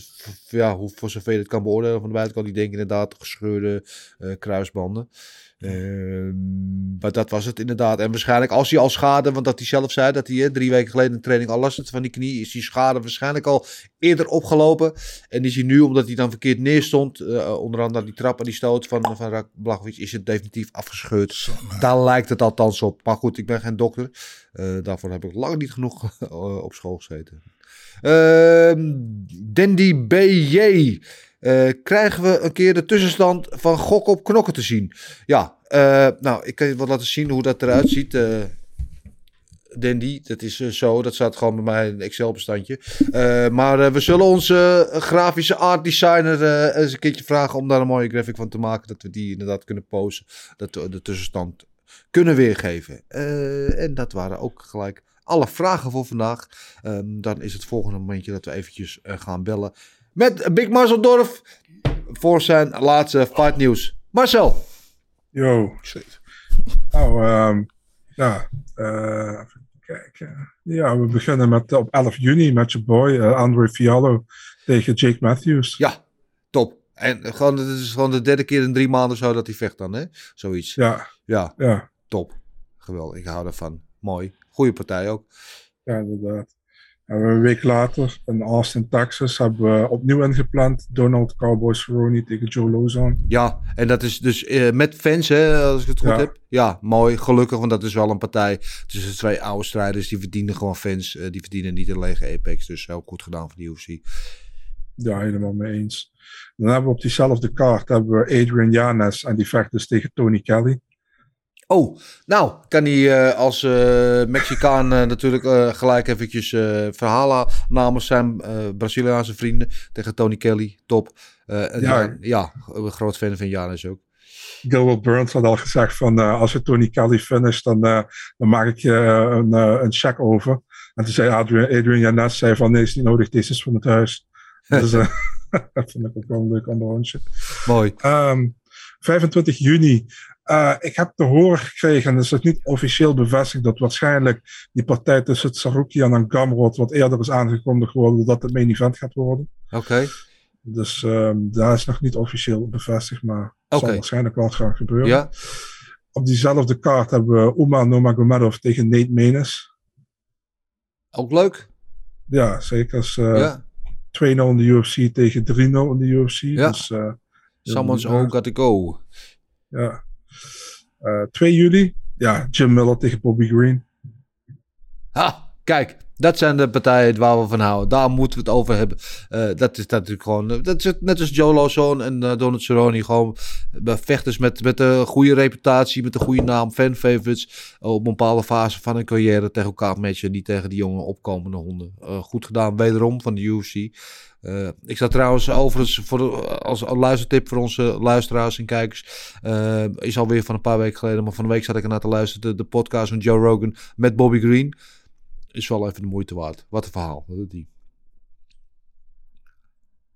ja, hoe voor zover je het kan beoordelen van de buitenkant, die denken inderdaad gescheurde eh, kruisbanden. Ehm, maar dat was het inderdaad. En waarschijnlijk als hij al schade, want dat hij zelf zei dat hij hè, drie weken geleden in training al last had van die knie, is die schade waarschijnlijk al eerder opgelopen. En is hij nu, omdat hij dan verkeerd neerstond, eh, onder andere die trap en die stoot van, van Blachowicz, is het definitief afgescheurd. Daar lijkt het althans op. Maar goed, ik ben geen dokter. Eh, daarvoor heb ik lang niet genoeg eh, op school gezeten. Ehm Dandy BJ. Eh, krijgen we een keer de tussenstand van gok op knokken te zien? Ja, eh, nou, ik kan je wel laten zien hoe dat eruit ziet. eh Dandy, dat is zo. Dat staat gewoon bij mij in een Excel-bestandje. Maar we zullen onze grafische art designer eens een keertje vragen om daar een mooie graphic van te maken. Dat we die inderdaad kunnen posten. Dat we de tussenstand kunnen weergeven. En dat waren ook gelijk alle vragen voor vandaag. Ehm, dan is het volgende momentje dat we eventjes gaan bellen met Big Marcel Dorf voor zijn laatste fight nieuws. Marcel. Yo. Nou, ehm, ja. even kijken. Ja, we beginnen met op 11 juni met je boy eh, Andre Fiallo tegen Jake Matthews. Ja, top. En gewoon, het is gewoon de derde keer in drie maanden zo dat hij vecht dan, hè? Zoiets. Ja. Ja, Ja, top. Geweldig, ik hou ervan. Mooi. Goeie partij ook. ja inderdaad. En een week later in Austin, Texas, hebben we opnieuw ingepland Donald Cowboy Cerrone tegen Joe Lozon. Ja, en dat is dus eh, met fans, hè, als ik het goed Ja. heb. Ja, mooi. Gelukkig, want dat is wel een partij tussen twee oude strijders. Die verdienen gewoon fans. eh, die verdienen niet een lege Apex. Dus heel goed gedaan van de UFC. Ja, helemaal mee eens. Dan hebben we op diezelfde kaart hebben we Adrian Yanes en die vecht dus tegen Tony Kelly. Oh, nou, kan hij eh, als eh, Mexicaan eh, natuurlijk gelijk eventjes verhalen namens zijn Braziliaanse vrienden tegen Tony Kelly. Top. Ja. ja, ja, een groot fan van Janus ook. Gilbert Burns had al gezegd van als je Tony Kelly finisht, dan, eh, dan maak ik je een, een check over. En toen zei Adrian, Adrian zei van nee, is niet nodig, deze is van het huis. dus [LAUGHS] dat [LAUGHS] vind ik ook wel een leuk onderhondje. Mooi. Ehm, 25 juni. Eh, ik heb te horen gekregen, en dat is nog niet officieel bevestigd, dat waarschijnlijk die partij tussen Sarukian en Gamrot wat eerder is aangekondigd worden dat het main event gaat worden. Oké. Dus ehm daar is nog niet officieel bevestigd, maar het Oké. zal waarschijnlijk wel gaan gebeuren. Ja. Op diezelfde kaart hebben we Uma Nomagomedov tegen Nate Menes. Ook leuk. Ja, zeker. Is, eh, ja. 2-0 in de UFC tegen 3-0 in de UFC. Ja. Dus, eh, Someone's all got to go. Ja. Eh, 2 juli, ja, Jim Miller tegen Bobby Green. Ha! Kijk, dat zijn de partijen waar we van houden. Daar moeten we het over hebben. Eh, dat is natuurlijk gewoon. eh, dat is net als Joe Lawson en eh, Donald Cerrone. Gewoon vechters met, met een goede reputatie, met een goede naam, fan favorites. op een bepaalde fase van hun carrière tegen elkaar matchen. Niet tegen die jonge opkomende honden. Goed gedaan, wederom van de UFC. Ik zat trouwens overigens voor als, luistertip voor onze luisteraars en kijkers. is alweer van een paar weken geleden. Maar van de week zat ik ernaar te luisteren. De, de podcast van Joe Rogan met Bobby Green. Is wel even de moeite waard. Wat een verhaal. Die.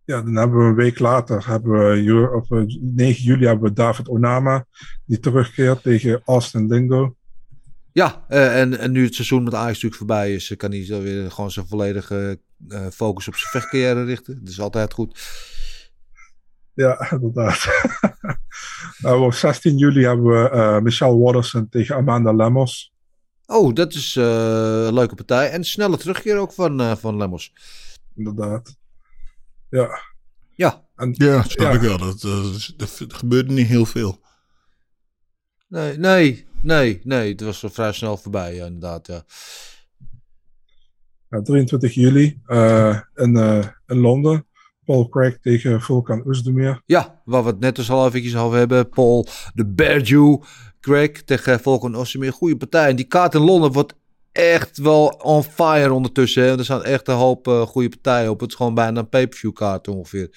Ja, dan hebben we een week later, hebben we, op eh, 9 juli, hebben we David Onama, die terugkeert tegen Austin Lingo. Ja, eh, en, en nu het seizoen met Ajax natuurlijk voorbij is, eh, kan hij zo weer gewoon zijn volledige eh, focus op zijn vechtcarrière richten. Dat is altijd goed. Ja, [LAUGHS] inderdaad. [LAUGHS] Nou, op 16 juli hebben we eh, Michelle Watterson tegen Amanda Lemos. Oh, dat is eh, een leuke partij. En snelle terugkeer ook van, eh, van Lemos. Inderdaad. Ja. Ja. En, Ja, snap ja. ik wel. Dat, dat, dat, dat gebeurde niet heel veel. Nee, nee, nee, nee. Het was wel vrij snel voorbij, ja, inderdaad. Ja. Ja, 23 juli eh, in, eh, in Londen. Paul Craig tegen Volkan Oezdemir. Ja, waar we het net dus al eventjes over hebben. Paul, de Bear Craig tegen Volkan Osimir. Goede partij. En die kaart in Londen wordt echt wel on fire ondertussen. Hè. Er staan echt een hoop eh, goede partijen op. Het is gewoon bijna een pay-per-view kaart ongeveer.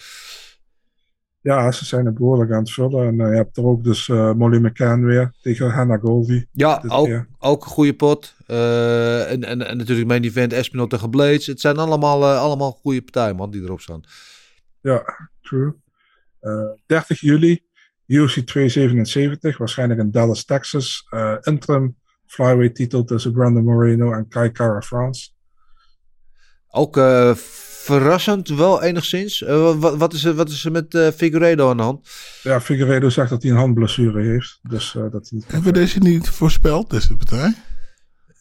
Ja, ze zijn er behoorlijk aan het vullen. En eh, je hebt er ook dus eh, Molly McCann weer tegen Hannah Goldy. Ja, ook, keer. ook een goede pot. En, en, en natuurlijk main event Espinol tegen Blades. Het zijn allemaal, allemaal goede partijen, man, die erop staan. Ja, true. Eh, 30 juli, UFC 277, waarschijnlijk in Dallas, Texas. Eh, interim flyweight titel tussen Brandon Moreno en Kai Kara France. Ook eh, verrassend, wel enigszins. Eh, wat, wat, is er, wat is er met eh, Figueiredo aan de hand? Ja, Figueiredo zegt dat hij een handblessure heeft. Dus eh, dat hij niet Hebben we deze niet voorspeld, deze partij?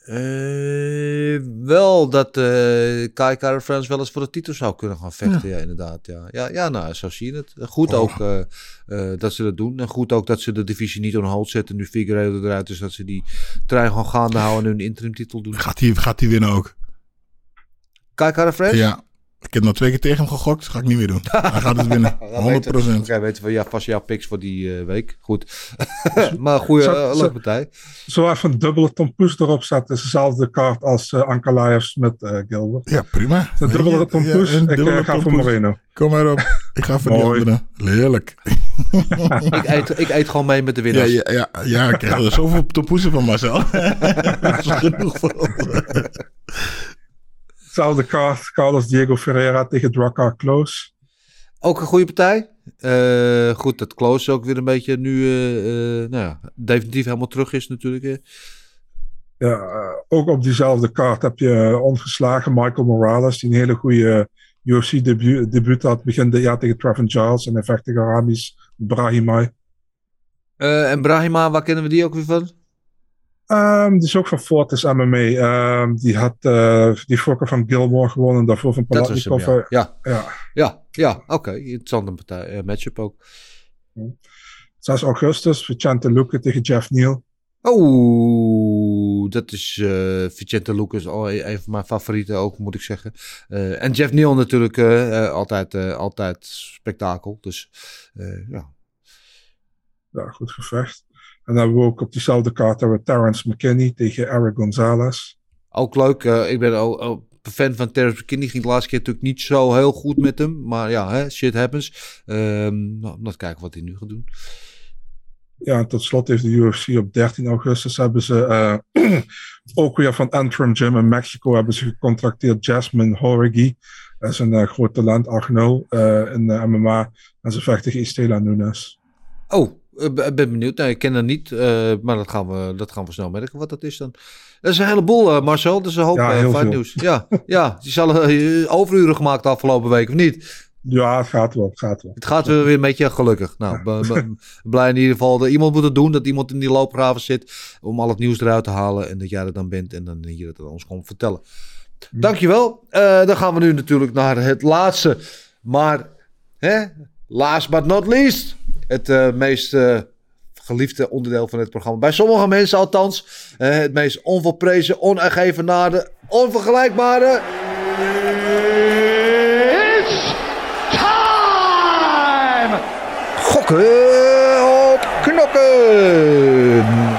Eh, wel dat eh Kai Kara wel eens voor de titel zou kunnen gaan vechten, ja, inderdaad. Ja. Ja, ja, nou, zo zie je het. Goed Oh. ook eh, dat ze dat doen. En goed ook dat ze de divisie niet on hold zetten. Nu Figueiredo eruit is, dat ze die trein gewoon gaande houden en hun interim titel doen. Gaat hij gaat hij winnen ook? Kai Kara? Ja. Ik heb nog twee keer tegen hem gegokt. Dat ga ik niet meer doen. Hij gaat het winnen. [LAUGHS] 100%. Oké, weten we ja, vast jouw picks voor die eh, week. Goed. [LAUGHS] maar goede, Zo- eh, zo- leuke partij. Zo even een dubbele Tom Poes erop zetten. is dezelfde kaart als uh, Ankalaevs met eh, Gilbert. Ja, prima. Een dubbele Ja, Tom Poes. ik ga voor Poes. Moreno. Kom maar op. Ik ga voor die andere. Heerlijk. [LAUGHS] ik, eet, ik eet gewoon mee met de Ja, winnaars. ja, ja, ja, ik krijg er zoveel topoezen van Marcel. Dat is genoeg voor ons. Hetzelfde kaart. Carlos Diego Ferreira tegen Drakkar Close. Ook een goede partij. Eh, goed, dat Close ook weer een beetje nu eh, eh, nou ja, definitief helemaal terug is natuurlijk. Ja, ook op diezelfde kaart heb je ongeslagen Michael Morales, die een hele goede UFC-debuut debuut had begin dit jaar tegen Trevin Giles en vecht tegen Ramis Brahimai. En Brahima, waar kennen we die ook weer van? Ehm, die is ook van Fortis MMA. Ehm, die had uh, die fokker van Gilmore gewonnen, daarvoor van Palatnikov. ja. Ja, ja. ja, ja oké. Interessante partij, eh, matchup ook. 6 augustus, Vicente Luque tegen Jeff Neal. Oeh, dat is eh Vicente Lucas, al een een van mijn favorieten ook, moet ik zeggen. Eh, en Jeff Neal natuurlijk, eh, eh, altijd, eh, altijd spektakel. Dus eh, ja. Ja, goed gevecht. En dan hebben we ook op diezelfde kaart hebben we Terrence McKinney tegen Eric Gonzalez. Ook leuk. eh, ik ben ook een fan van Terrence McKinney. Ging de laatste keer natuurlijk niet zo heel goed met hem. Maar ja, hè, shit happens. Ehm nou, laten kijken wat hij nu gaat doen. Ja, en tot slot heeft de UFC op 13 augustus hebben ze uh, [CLEARS THROAT] ook weer van Antrim Gym in Mexico hebben ze gecontracteerd Jasmine Horigi. Dat is een uh, groot talent, 8-0 uh, in de MMA. En ze vecht tegen Estela Nunes. Oh, ik ben benieuwd. Nee, ik ken haar niet. Uh, maar dat gaan, we, dat gaan we snel merken wat dat is dan. Dat is een heleboel, uh, Marcel. Dat is een hoop ja, fijn nieuws. Ja, ja, die zal overuren gemaakt de afgelopen week, of niet? Ja, het gaat wel. Het gaat wel. Het gaat weer een beetje gelukkig. Nou, blij in ieder geval dat iemand moet het doen. Dat iemand in die loopgraven zit. Om al het nieuws eruit te halen. En dat jij er dan bent. En dan hier het ons gewoon vertellen. Dankjewel. Uh, dan gaan we nu natuurlijk naar het laatste. Maar, hè, last but not least. Het uh, meest uh, geliefde onderdeel van het programma. Bij sommige mensen althans. het meest onvolprezen, onegevenaarde, onvergelijkbare... Time! Gokken op knokken!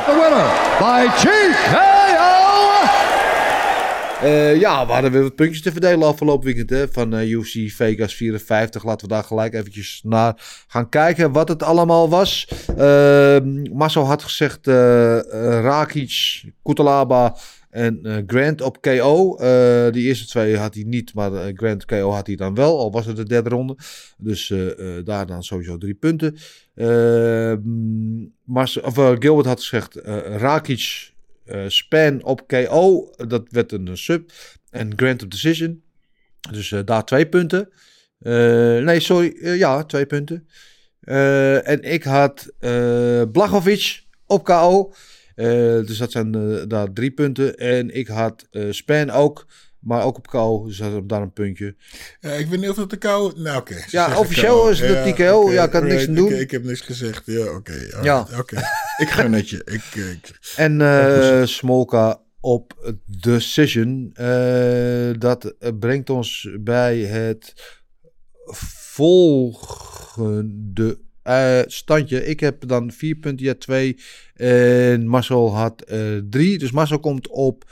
The winner by TKO! Eh, ja, we hadden weer wat puntjes te verdelen afgelopen weekend hè, van eh, UFC Vegas 54. Laten we daar gelijk eventjes naar gaan kijken wat het allemaal was. Uh, Marcel had gezegd uh, Rakic, Kutalaba en uh, Grant op KO. Uh, die eerste twee had hij niet, maar uh, Grant KO had hij dan wel. Al was het de derde ronde. Dus daar dan sowieso drie punten. Marcel, of, Gilbert had gezegd Rakic, Span op KO. Dat werd een sub. En Grant op decision. Dus daar twee punten. nee, sorry. ja, twee punten. en ik had Blachowicz op KO. Dus dat zijn daar drie punten. En ik had Span ook, maar ook op kou. Dus daar een puntje. ik weet niet of dat de kou... Nou, oké. Okay. Ja, officieel is het ja. Okay, ja, ik kan niks doen. Okay, ik heb niks gezegd. Ja, oké. Ja. Oké. ik ga net je. Ik, ik, en Smolka op Decision. dat brengt ons bij het volgende uh, standje. Ik heb dan vier punten, ja twee. En Marcel had uh, drie. Dus Marcel komt op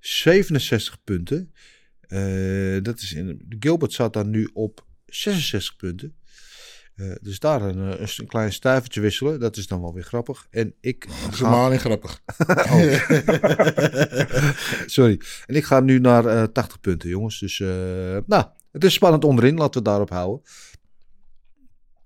67 punten. Uh, dat is in, Gilbert zat dan nu op 66 punten. dus daar een, een, klein stuivertje wisselen. Dat is dan wel weer grappig. En ik [LAUGHS] dat is helemaal niet grappig. [LAUGHS] oh. [LAUGHS] Sorry. En ik ga nu naar 80 punten, jongens. Dus nou, het is spannend onderin. Laten we daarop houden.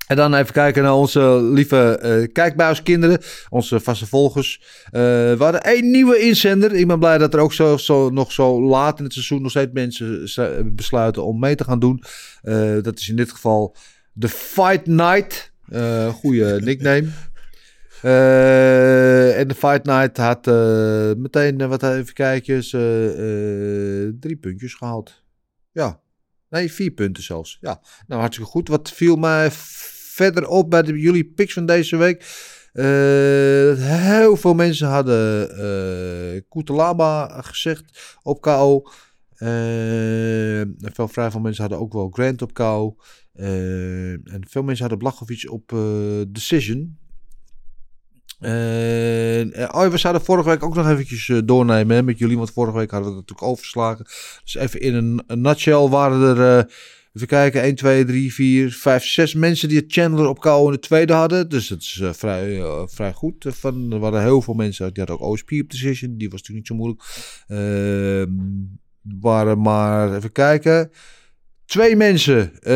En dan even kijken naar onze lieve uh, kijkbuiskinderen, onze vaste volgers. Uh, we hadden één nieuwe inzender. Ik ben blij dat er ook zo, zo, nog zo laat in het seizoen nog steeds mensen besluiten om mee te gaan doen. Uh, dat is in dit geval de Fight Night. goede [LAUGHS] nickname. en de Fight Night had meteen, wat even kijken, drie puntjes gehaald. Ja, Nee, vier punten zelfs. Ja, nou hartstikke goed. Wat viel mij verder op bij de, jullie picks van deze week. Uh, heel veel mensen hadden uh, gezegd op KO. Uh, veel, vrij veel mensen hadden ook wel Grant op KO. en veel mensen hadden Blachowicz op Decision. oh, we zouden vorige week ook nog eventjes doornemen met jullie. Want vorige week hadden we het natuurlijk overgeslagen. Dus even in een, een nutshell waren er Even kijken, 1, 2, 3, 4, 5, 6 mensen die het Chandler op kou in de tweede hadden. Dus dat is uh, vrij, uh, vrij goed. Van, er waren heel veel mensen, die hadden ook OSP op decision. Die was natuurlijk niet zo moeilijk. Uh, waren maar, even kijken... Twee mensen, uh,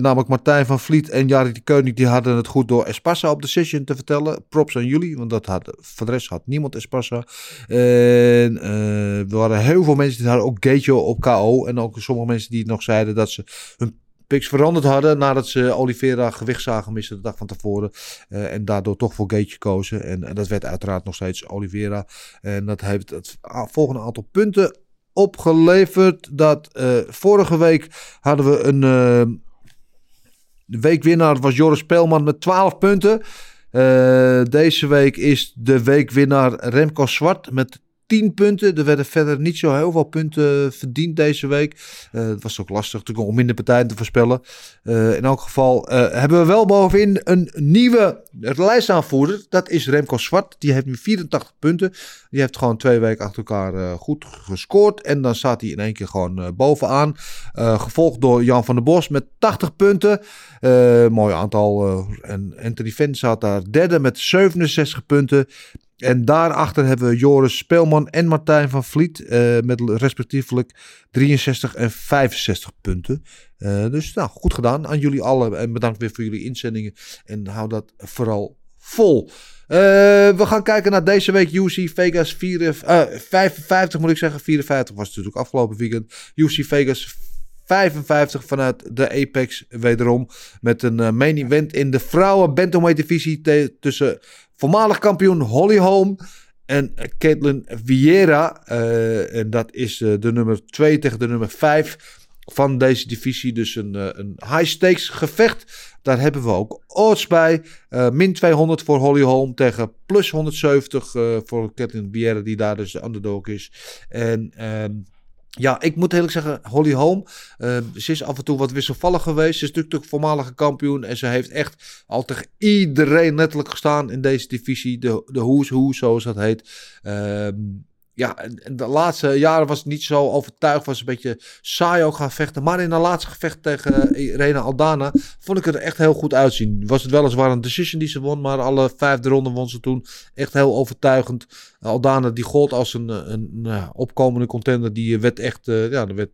namelijk Martijn van Vliet en Jari de Koning, die hadden het goed door Espassa op de session te vertellen. Props aan jullie, want dat had, voor de rest had niemand Espassa. En uh, er waren heel veel mensen die hadden ook Gatejo op KO. En ook sommige mensen die nog zeiden dat ze hun picks veranderd hadden nadat ze Oliveira gewicht zagen missen de dag van tevoren. Uh, en daardoor toch voor Gate kozen. En, en, dat werd uiteraard nog steeds Oliveira. En dat heeft het volgende aantal punten opgeleverd dat uh, vorige week hadden we een uh, weekwinnaar was Joris Pelman met 12 punten. Uh, deze week is de weekwinnaar Remco Zwart met 10 punten. Er werden verder niet zo heel veel punten verdiend deze week. Uh, het was ook lastig natuurlijk om minder partijen te voorspellen. Uh, in elk geval uh, hebben we wel bovenin een nieuwe lijstaanvoerder. Dat is Remco Zwart. Die heeft nu 84 punten. Die heeft gewoon twee weken achter elkaar goed gescoord. En dan staat hij in één keer gewoon bovenaan. gevolgd door Jan van der Bos met 80 punten. mooi aantal. en Anthony Fent staat daar derde met 67 punten. En daarachter hebben we Joris Speelman en Martijn van Vliet uh, met respectievelijk 63 en 65 punten. Uh, dus nou, goed gedaan aan jullie allen en bedankt weer voor jullie inzendingen. En hou dat vooral vol. Uh, we gaan kijken naar deze week UC Vegas 4, 55 moet ik zeggen. 54 was het natuurlijk afgelopen weekend. UC Vegas 55 vanuit de Apex wederom. Met een uh, main event in de vrouwen bantamweight divisie tussen voormalig kampioen Holly Holm en Caitlin Vieira. Uh, en dat is uh, de nummer 2 tegen de nummer 5 van deze divisie. Dus een, een high stakes gevecht. Daar hebben we ook odds bij. min 200 voor Holly Holm tegen plus 170 voor Caitlin Vieira die daar dus de underdog is. En... Um, Ja, ik moet eerlijk zeggen, Holly Holm, eh, ze is af en toe wat wisselvallig geweest. Ze is natuurlijk voormalige kampioen en ze heeft echt al tegen iedereen letterlijk gestaan in deze divisie. De, de who's who, zoals dat heet. Ehm, ja, de laatste jaren was het niet zo overtuigd. Was een beetje saai ook gaan vechten. Maar in de laatste gevecht tegen Irene Aldana vond ik het er echt heel goed uitzien. Was het weliswaar een decision die ze won. Maar alle vijfde ronden won ze toen echt heel overtuigend. Aldana die gold als een, een, nou, opkomende contender. Die werd echt, eh, ja, werd,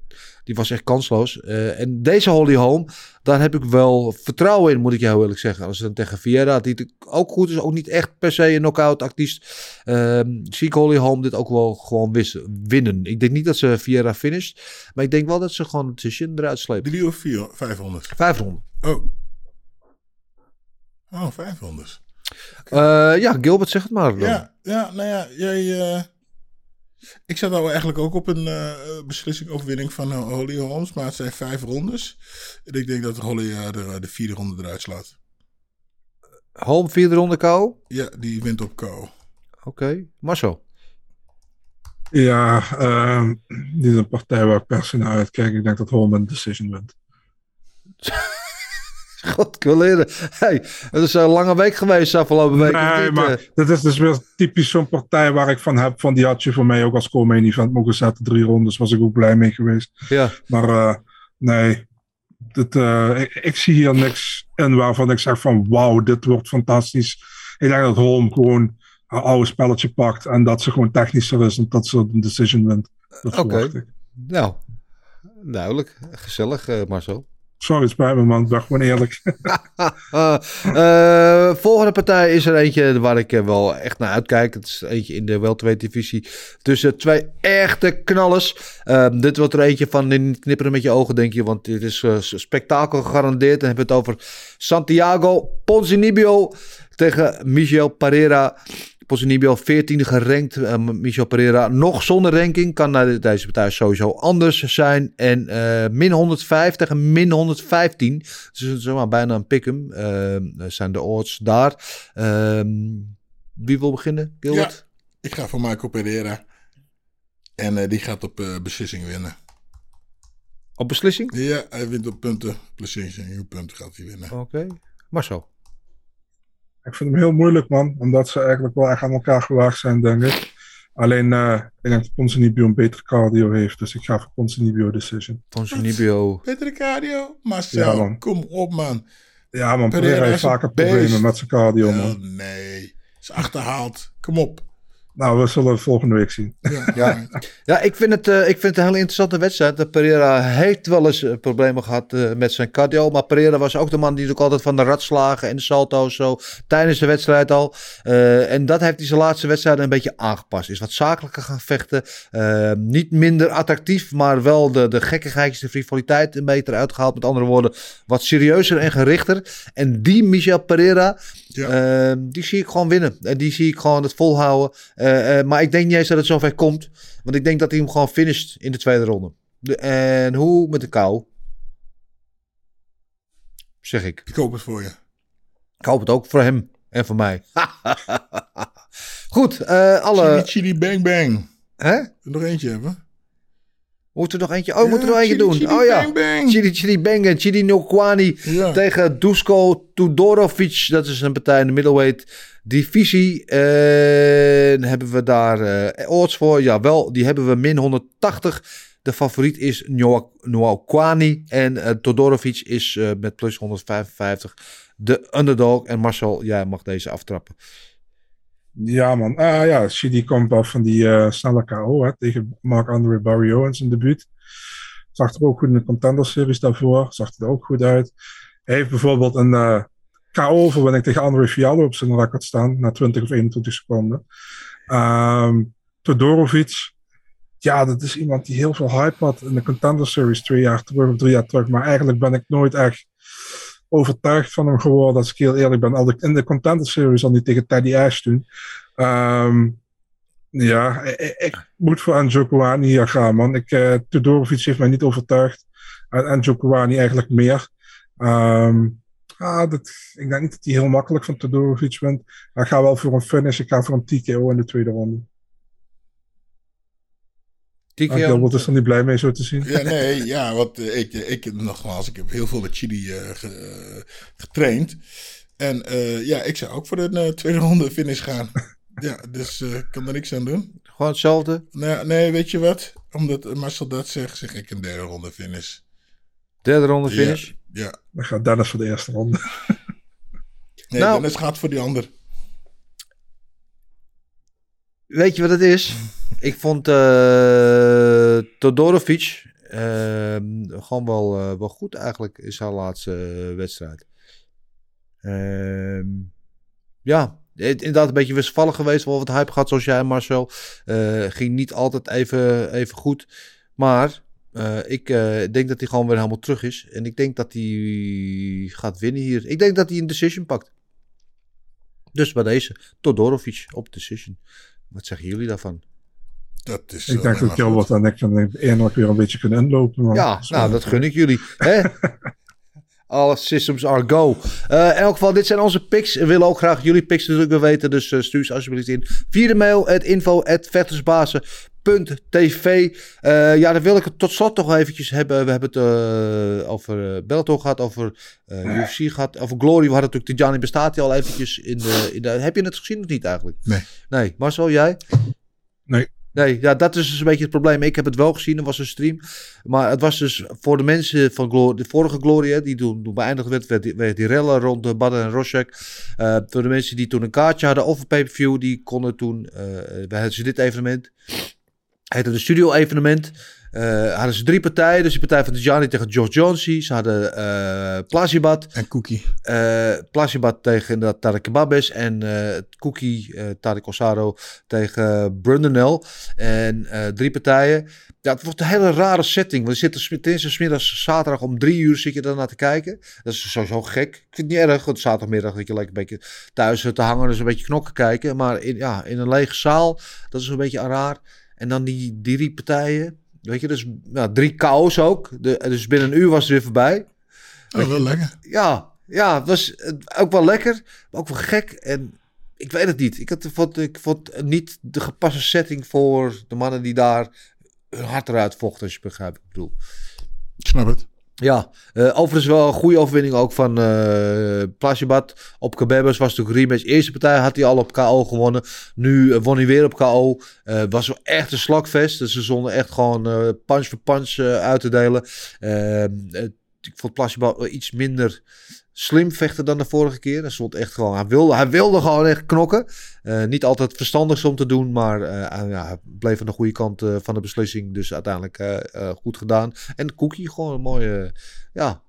die was echt kansloos. Eh, en deze Holly Holm, daar heb ik wel vertrouwen in, moet ik jou eerlijk zeggen. Als het dan tegen Vieira, die ook goed is, ook niet echt per se een knockout artiest. Ehm, zie ik Holly Holm dit ook wel gewoon winnen. Ik denk niet dat ze Vieira finisht, maar ik denk wel dat ze gewoon een decision eruit sleept. Drie of vier, 500. Vijf ronden. Oh. Oh, 500. Eh, ja, Gilbert, zeg het maar. dan. Ja, ja, nou ja, jij. Ik zat nou eigenlijk ook op een eh beslissing overwinning van eh, Holly Holmes, maar het zijn vijf rondes. En ik denk dat Holly eh, de, de vierde ronde eruit slaat. Holm, vierde ronde KO. Ja, die wint op KO. Oké, Marcel. Ja, ehm dit is een partij waar ik per se naar uitkijk. Ik denk dat Holman een decision wint. [LAUGHS] [LAUGHS] God, ik wil leren. Hey, het is een lange week geweest afgelopen week. Nee, maar Eh, dit is dus weer typisch zo'n partij waar ik van heb. Van die had je voor mij ook als co-main event mogen zetten. Drie rondes was ik ook blij mee geweest. Ja. Maar eh, nee, dit, eh, ik, ik zie hier niks in waarvan ik zeg van wauw, dit wordt fantastisch. Ik denk dat Holm gewoon een oude spelletje pakt en dat ze gewoon technischer is en dat ze een decision wint. Dat Oké. verwacht ik. Nou, duidelijk. Gezellig, Marcel. Sorry, het spijt me man, ik gewoon eerlijk. [LAUGHS] [LAUGHS] Eh, volgende partij is er eentje waar ik eh, wel echt naar uitkijk. Het is eentje in de welterweight divisie tussen twee echte knallers. Ehm, dit wordt er eentje van knipperen met je ogen, denk je. Want dit is eh, spektakel gegarandeerd. Dan hebben we het over Santiago Ponzinibbio tegen Michel Pereira. Ponzinibbio 14e gerankt. Eh, Michel Pereira nog zonder ranking. Kan na deze partij sowieso anders zijn. En eh, min 105 tegen min 115. Dus zomaar bijna een pick'em. Eh, zijn de odds daar. Ehm, wie wil beginnen? Gilbert? Ja, ik ga voor Michael Pereira. En die gaat op beslissing winnen. Op beslissing? Ja, hij wint op punten. Beslissing, punten gaat hij winnen. Oké. Marcel. Ik vind hem heel moeilijk, man. Omdat ze eigenlijk wel echt aan elkaar gewaagd zijn, denk ik. Alleen, eh, ik denk dat Ponzinibbio een betere cardio heeft. Dus ik ga voor Ponzinibbio decision. Ponzinibbio. Peter Cardio, Marcel, Ja, man. kom op man. Ja, man. Pereira heeft vaker beest. problemen met zijn cardio, Oh, man. nee, is achterhaald. Kom op. Nou, we zullen het volgende week zien. [LAUGHS] Ja, ja ik, vind het, eh, ik vind het een hele interessante wedstrijd. De Pereira heeft wel eens eh, problemen gehad eh, met zijn cardio. Maar Pereira was ook de man die ook altijd van de ratslagen en de salto's zo tijdens de wedstrijd al. Eh, en dat heeft hij zijn laatste wedstrijd een beetje aangepast. Is wat zakelijker gaan vechten. Eh, niet minder attractief, maar wel de, de gekkigheidjes, de frivoliteit een beetje eruit gehaald. Met andere woorden, wat serieuzer en gerichter. En die Michel Pereira, eh, die zie ik gewoon winnen. En die zie ik gewoon het volhouden. Eh, eh, maar ik denk niet eens dat het zover komt. Want ik denk dat hij hem gewoon finisht in de tweede ronde. De, en hoe met de kou? Zeg ik. Ik hoop het voor je. Ik hoop het ook voor hem en voor mij. [LAUGHS] Goed, eh, alle... Chili, chili bang bang. Hè? Nog eentje hebben. Moeten we nog eentje? Oh, Ja, moeten er nog eentje chili, doen. chili, oh ja. bang, bang. Chili Chili Bang en Chili Nokwani tegen Dusko Tudorovic. Dat is een partij in de middleweight divisie. En hebben we daar eh odds voor? Jawel, die hebben we min 180. De favoriet is Nokwani. En eh, Todorovic is eh, met plus 155 de underdog. En Marcel, jij mag deze aftrappen. Ja, man. Ah ja, Shidi komt af van die eh, snelle KO hè, tegen Mark-André Barrio in zijn debuut. Zag er ook goed in de Contender Series daarvoor. Zag er ook goed uit. Hij heeft bijvoorbeeld een eh, KO-overwinning tegen André Fiallo op zijn record staan. Na 20 of 21 seconden. Ehm Todorovic. Ja, dat is iemand die heel veel hype had in de Contender Series twee jaar terug of drie jaar terug. Maar eigenlijk ben ik nooit echt overtuigd van hem geworden, als ik heel eerlijk ben. Al in de Contender Series al niet tegen Teddy Ash toen. Ehm, ja, ik, moet voor Anjo Kouani hier gaan, man. Ik, uh, heeft mij niet overtuigd. En Anjo Kouani eigenlijk meer. Ehm, ah, dat, ik denk niet dat hij heel makkelijk van Tudorovic wint. Ik ga wel voor een finish. Ik ga voor een TKO in de tweede ronde. Ah, Gilbert is er niet blij mee zo te zien. Ja, nee, ja, want eh, ik, ik, nogmaals, ik heb heel veel met Chili eh, ge- eh, getraind. En eh, ja, ik zou ook voor de tweede ronde finish gaan. [LAUGHS] ja, dus eh, ik kan er niks aan doen. Gewoon hetzelfde? Nee, nee, weet je wat? Omdat Marcel dat zegt, zeg ik een derde ronde finish. Derde ronde finish? Ja. ja. Dan gaat Dennis voor de eerste ronde. Nee, Nou. Dennis gaat voor die ander. Weet je wat het is? Ik vond eh Todorovic eh, gewoon wel, eh, wel goed eigenlijk in zijn laatste wedstrijd. Ehm, ja, inderdaad een beetje wisselvallig geweest. Wel wat hype gehad zoals jij Marcel. Ging niet altijd even, even goed. Maar ik denk dat hij gewoon weer helemaal terug is. En ik denk dat hij gaat winnen hier. Ik denk dat hij een decision pakt. Dus bij deze, Todorovic op decision. Wat zeggen jullie daarvan? Dat is ik denk dat Gilbert en ik van eindelijk weer een beetje kunnen inlopen. maar- Ja, nou, dat gun ik jullie. Hè? [LAUGHS] Alle systems are go. Eh, in elk geval, dit zijn onze picks. We willen ook graag jullie picks natuurlijk weer weten. Dus eh, stuur ze alsjeblieft in. Via de mail, at info, at vechtersbazen.tv. Eh, ja, dan wil ik het tot slot nog eventjes hebben. We hebben het over uh, Bellator gehad, over eh, UFC gehad, over Glory. We hadden natuurlijk Tijani bestaat hij al eventjes in de, in de... Heb je het gezien of niet eigenlijk? Nee. Nee. Marcel, jij? Nee. Nee, ja, dat is dus een beetje het probleem. Ik heb het wel gezien, er was een stream. Maar het was dus voor de mensen van de vorige Glory, hè, die toen, beëindigd werd, werd die, werd rond de Badden en Rosjek. Uh, voor de mensen die toen een kaartje hadden of een pay-per-view, die konden toen, uh, bij het dit evenement, heette de studio evenement. Uh, hadden ze drie partijen. Dus die partij van Tijani tegen George Jonesy. Ze hadden uh, Plazibat. En Cookie. Uh, Plazibat tegen inderdaad Tarek Babes. En uh, Cookie, uh, Tarek Osaro tegen Brundonel. En drie partijen. Ja, het wordt een hele rare setting. Want je zit er smiddags zaterdag om drie uur zit je daarna te kijken. Dat is sowieso gek. Ik vind het niet erg. Want zaterdagmiddag dat je lekker een beetje thuis te hangen. Dus een beetje knokken kijken. Maar in, ja, in een lege zaal. Dat is een beetje raar. En dan die drie partijen. Weet je, dus nou, drie chaos ook. De, dus binnen een uur was het weer voorbij. Oh, wel lekker. Ja, ja, het was ook wel lekker, maar ook wel gek. En ik weet het niet. Ik, had, vond, ik vond niet de gepaste setting voor de mannen die daar hun hart eruit vochten, als je begrijpt ik bedoel. Ik snap het. Ja, uh, overigens wel een goede overwinning ook van uh, Plasjebat op Kabebes. Was natuurlijk rematch. Eerste partij had hij al op KO gewonnen. Nu uh, won hij weer op KO. Was echt een slagvest. Dus ze zonden echt gewoon punch voor punch uit te delen. ik vond Plasjebat iets minder slim vechten dan de vorige keer. Hij stond echt gewoon, hij wilde, hij wilde gewoon echt knokken. Uh, niet altijd verstandig om te doen, maar uh, ja, hij bleef aan de goede kant uh, van de beslissing. Dus uiteindelijk goed gedaan. En Cookie gewoon een mooie, ja,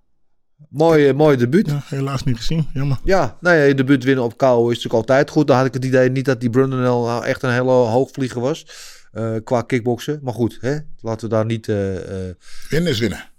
mooie, mooie debuut. Ja, helaas niet gezien, jammer. Ja, nou ja, je debuut winnen op KO is natuurlijk altijd goed. Dan had ik het idee niet dat die Brundonel nou echt een hele hoogvlieger was. qua kickboksen. Maar goed, hè? laten we daar niet... winnen is winnen.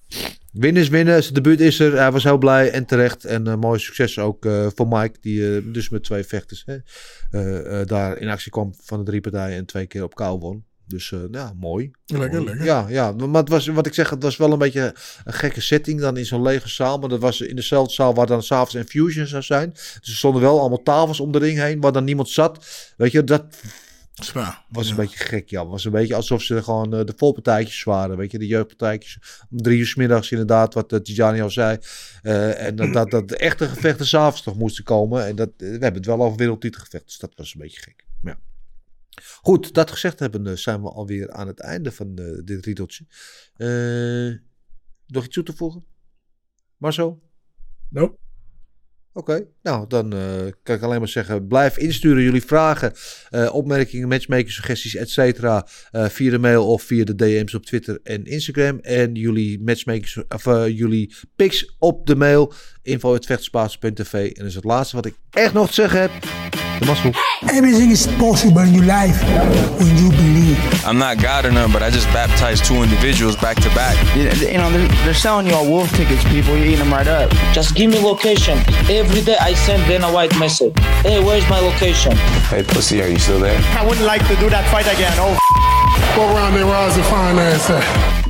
Winnen is winnen. Zijn debuut is er. Hij was heel blij en terecht. En uh, mooi succes ook uh, voor Mike. Die uh, dus met twee vechters hè, daar in actie kwam van de drie partijen. En twee keer op kou won. Dus ja, mooi. Lekker, lekker. Ja, ja, maar het was, wat ik zeg, het was wel een beetje een gekke setting dan in zo'n lege zaal. Maar dat was in dezelfde zaal waar dan s'avonds een fusion zou zijn. Dus er stonden wel allemaal tafels om de ring heen waar dan niemand zat. Weet je, dat Zwaar. Was ja. een beetje gek, ja. Was een beetje alsof ze gewoon uh, de volpartijtjes waren. Weet je, de jeugdpartijtjes. Om drie uur s middags inderdaad, wat uh, Tijani al zei. Uh, en dat, dat, dat de echte gevechten s'avonds toch moesten komen. En dat, we hebben het wel over wereldtitelgevecht. Dus dat was een beetje gek. Ja. Goed, dat gezegd hebben, zijn we alweer aan het einde van dit riedeltje. nog iets toe te voegen? Marzo? Nope. Oké, nou dan uh, kan ik alleen maar zeggen, blijf insturen jullie vragen, uh, opmerkingen, matchmaking, suggesties, et cetera, uh, via de mail of via de DM's op Twitter en Instagram. En jullie matchmaking, of jullie pics op de mail, info.vechterspaas.tv. En dat is het laatste wat ik echt nog te zeggen heb. De mazzel. Everything is possible in your life when you believe. I'm not God or none, but I just baptized two individuals back to back. You, you know, they're, they're selling you all wolf tickets, people. You're eating them right up. Just give me location. Every day I send Dana White message. Hey, where's my location? Hey, pussy, are you still there? I wouldn't like to do that fight again. Oh, [LAUGHS] What round they rise and find ass at?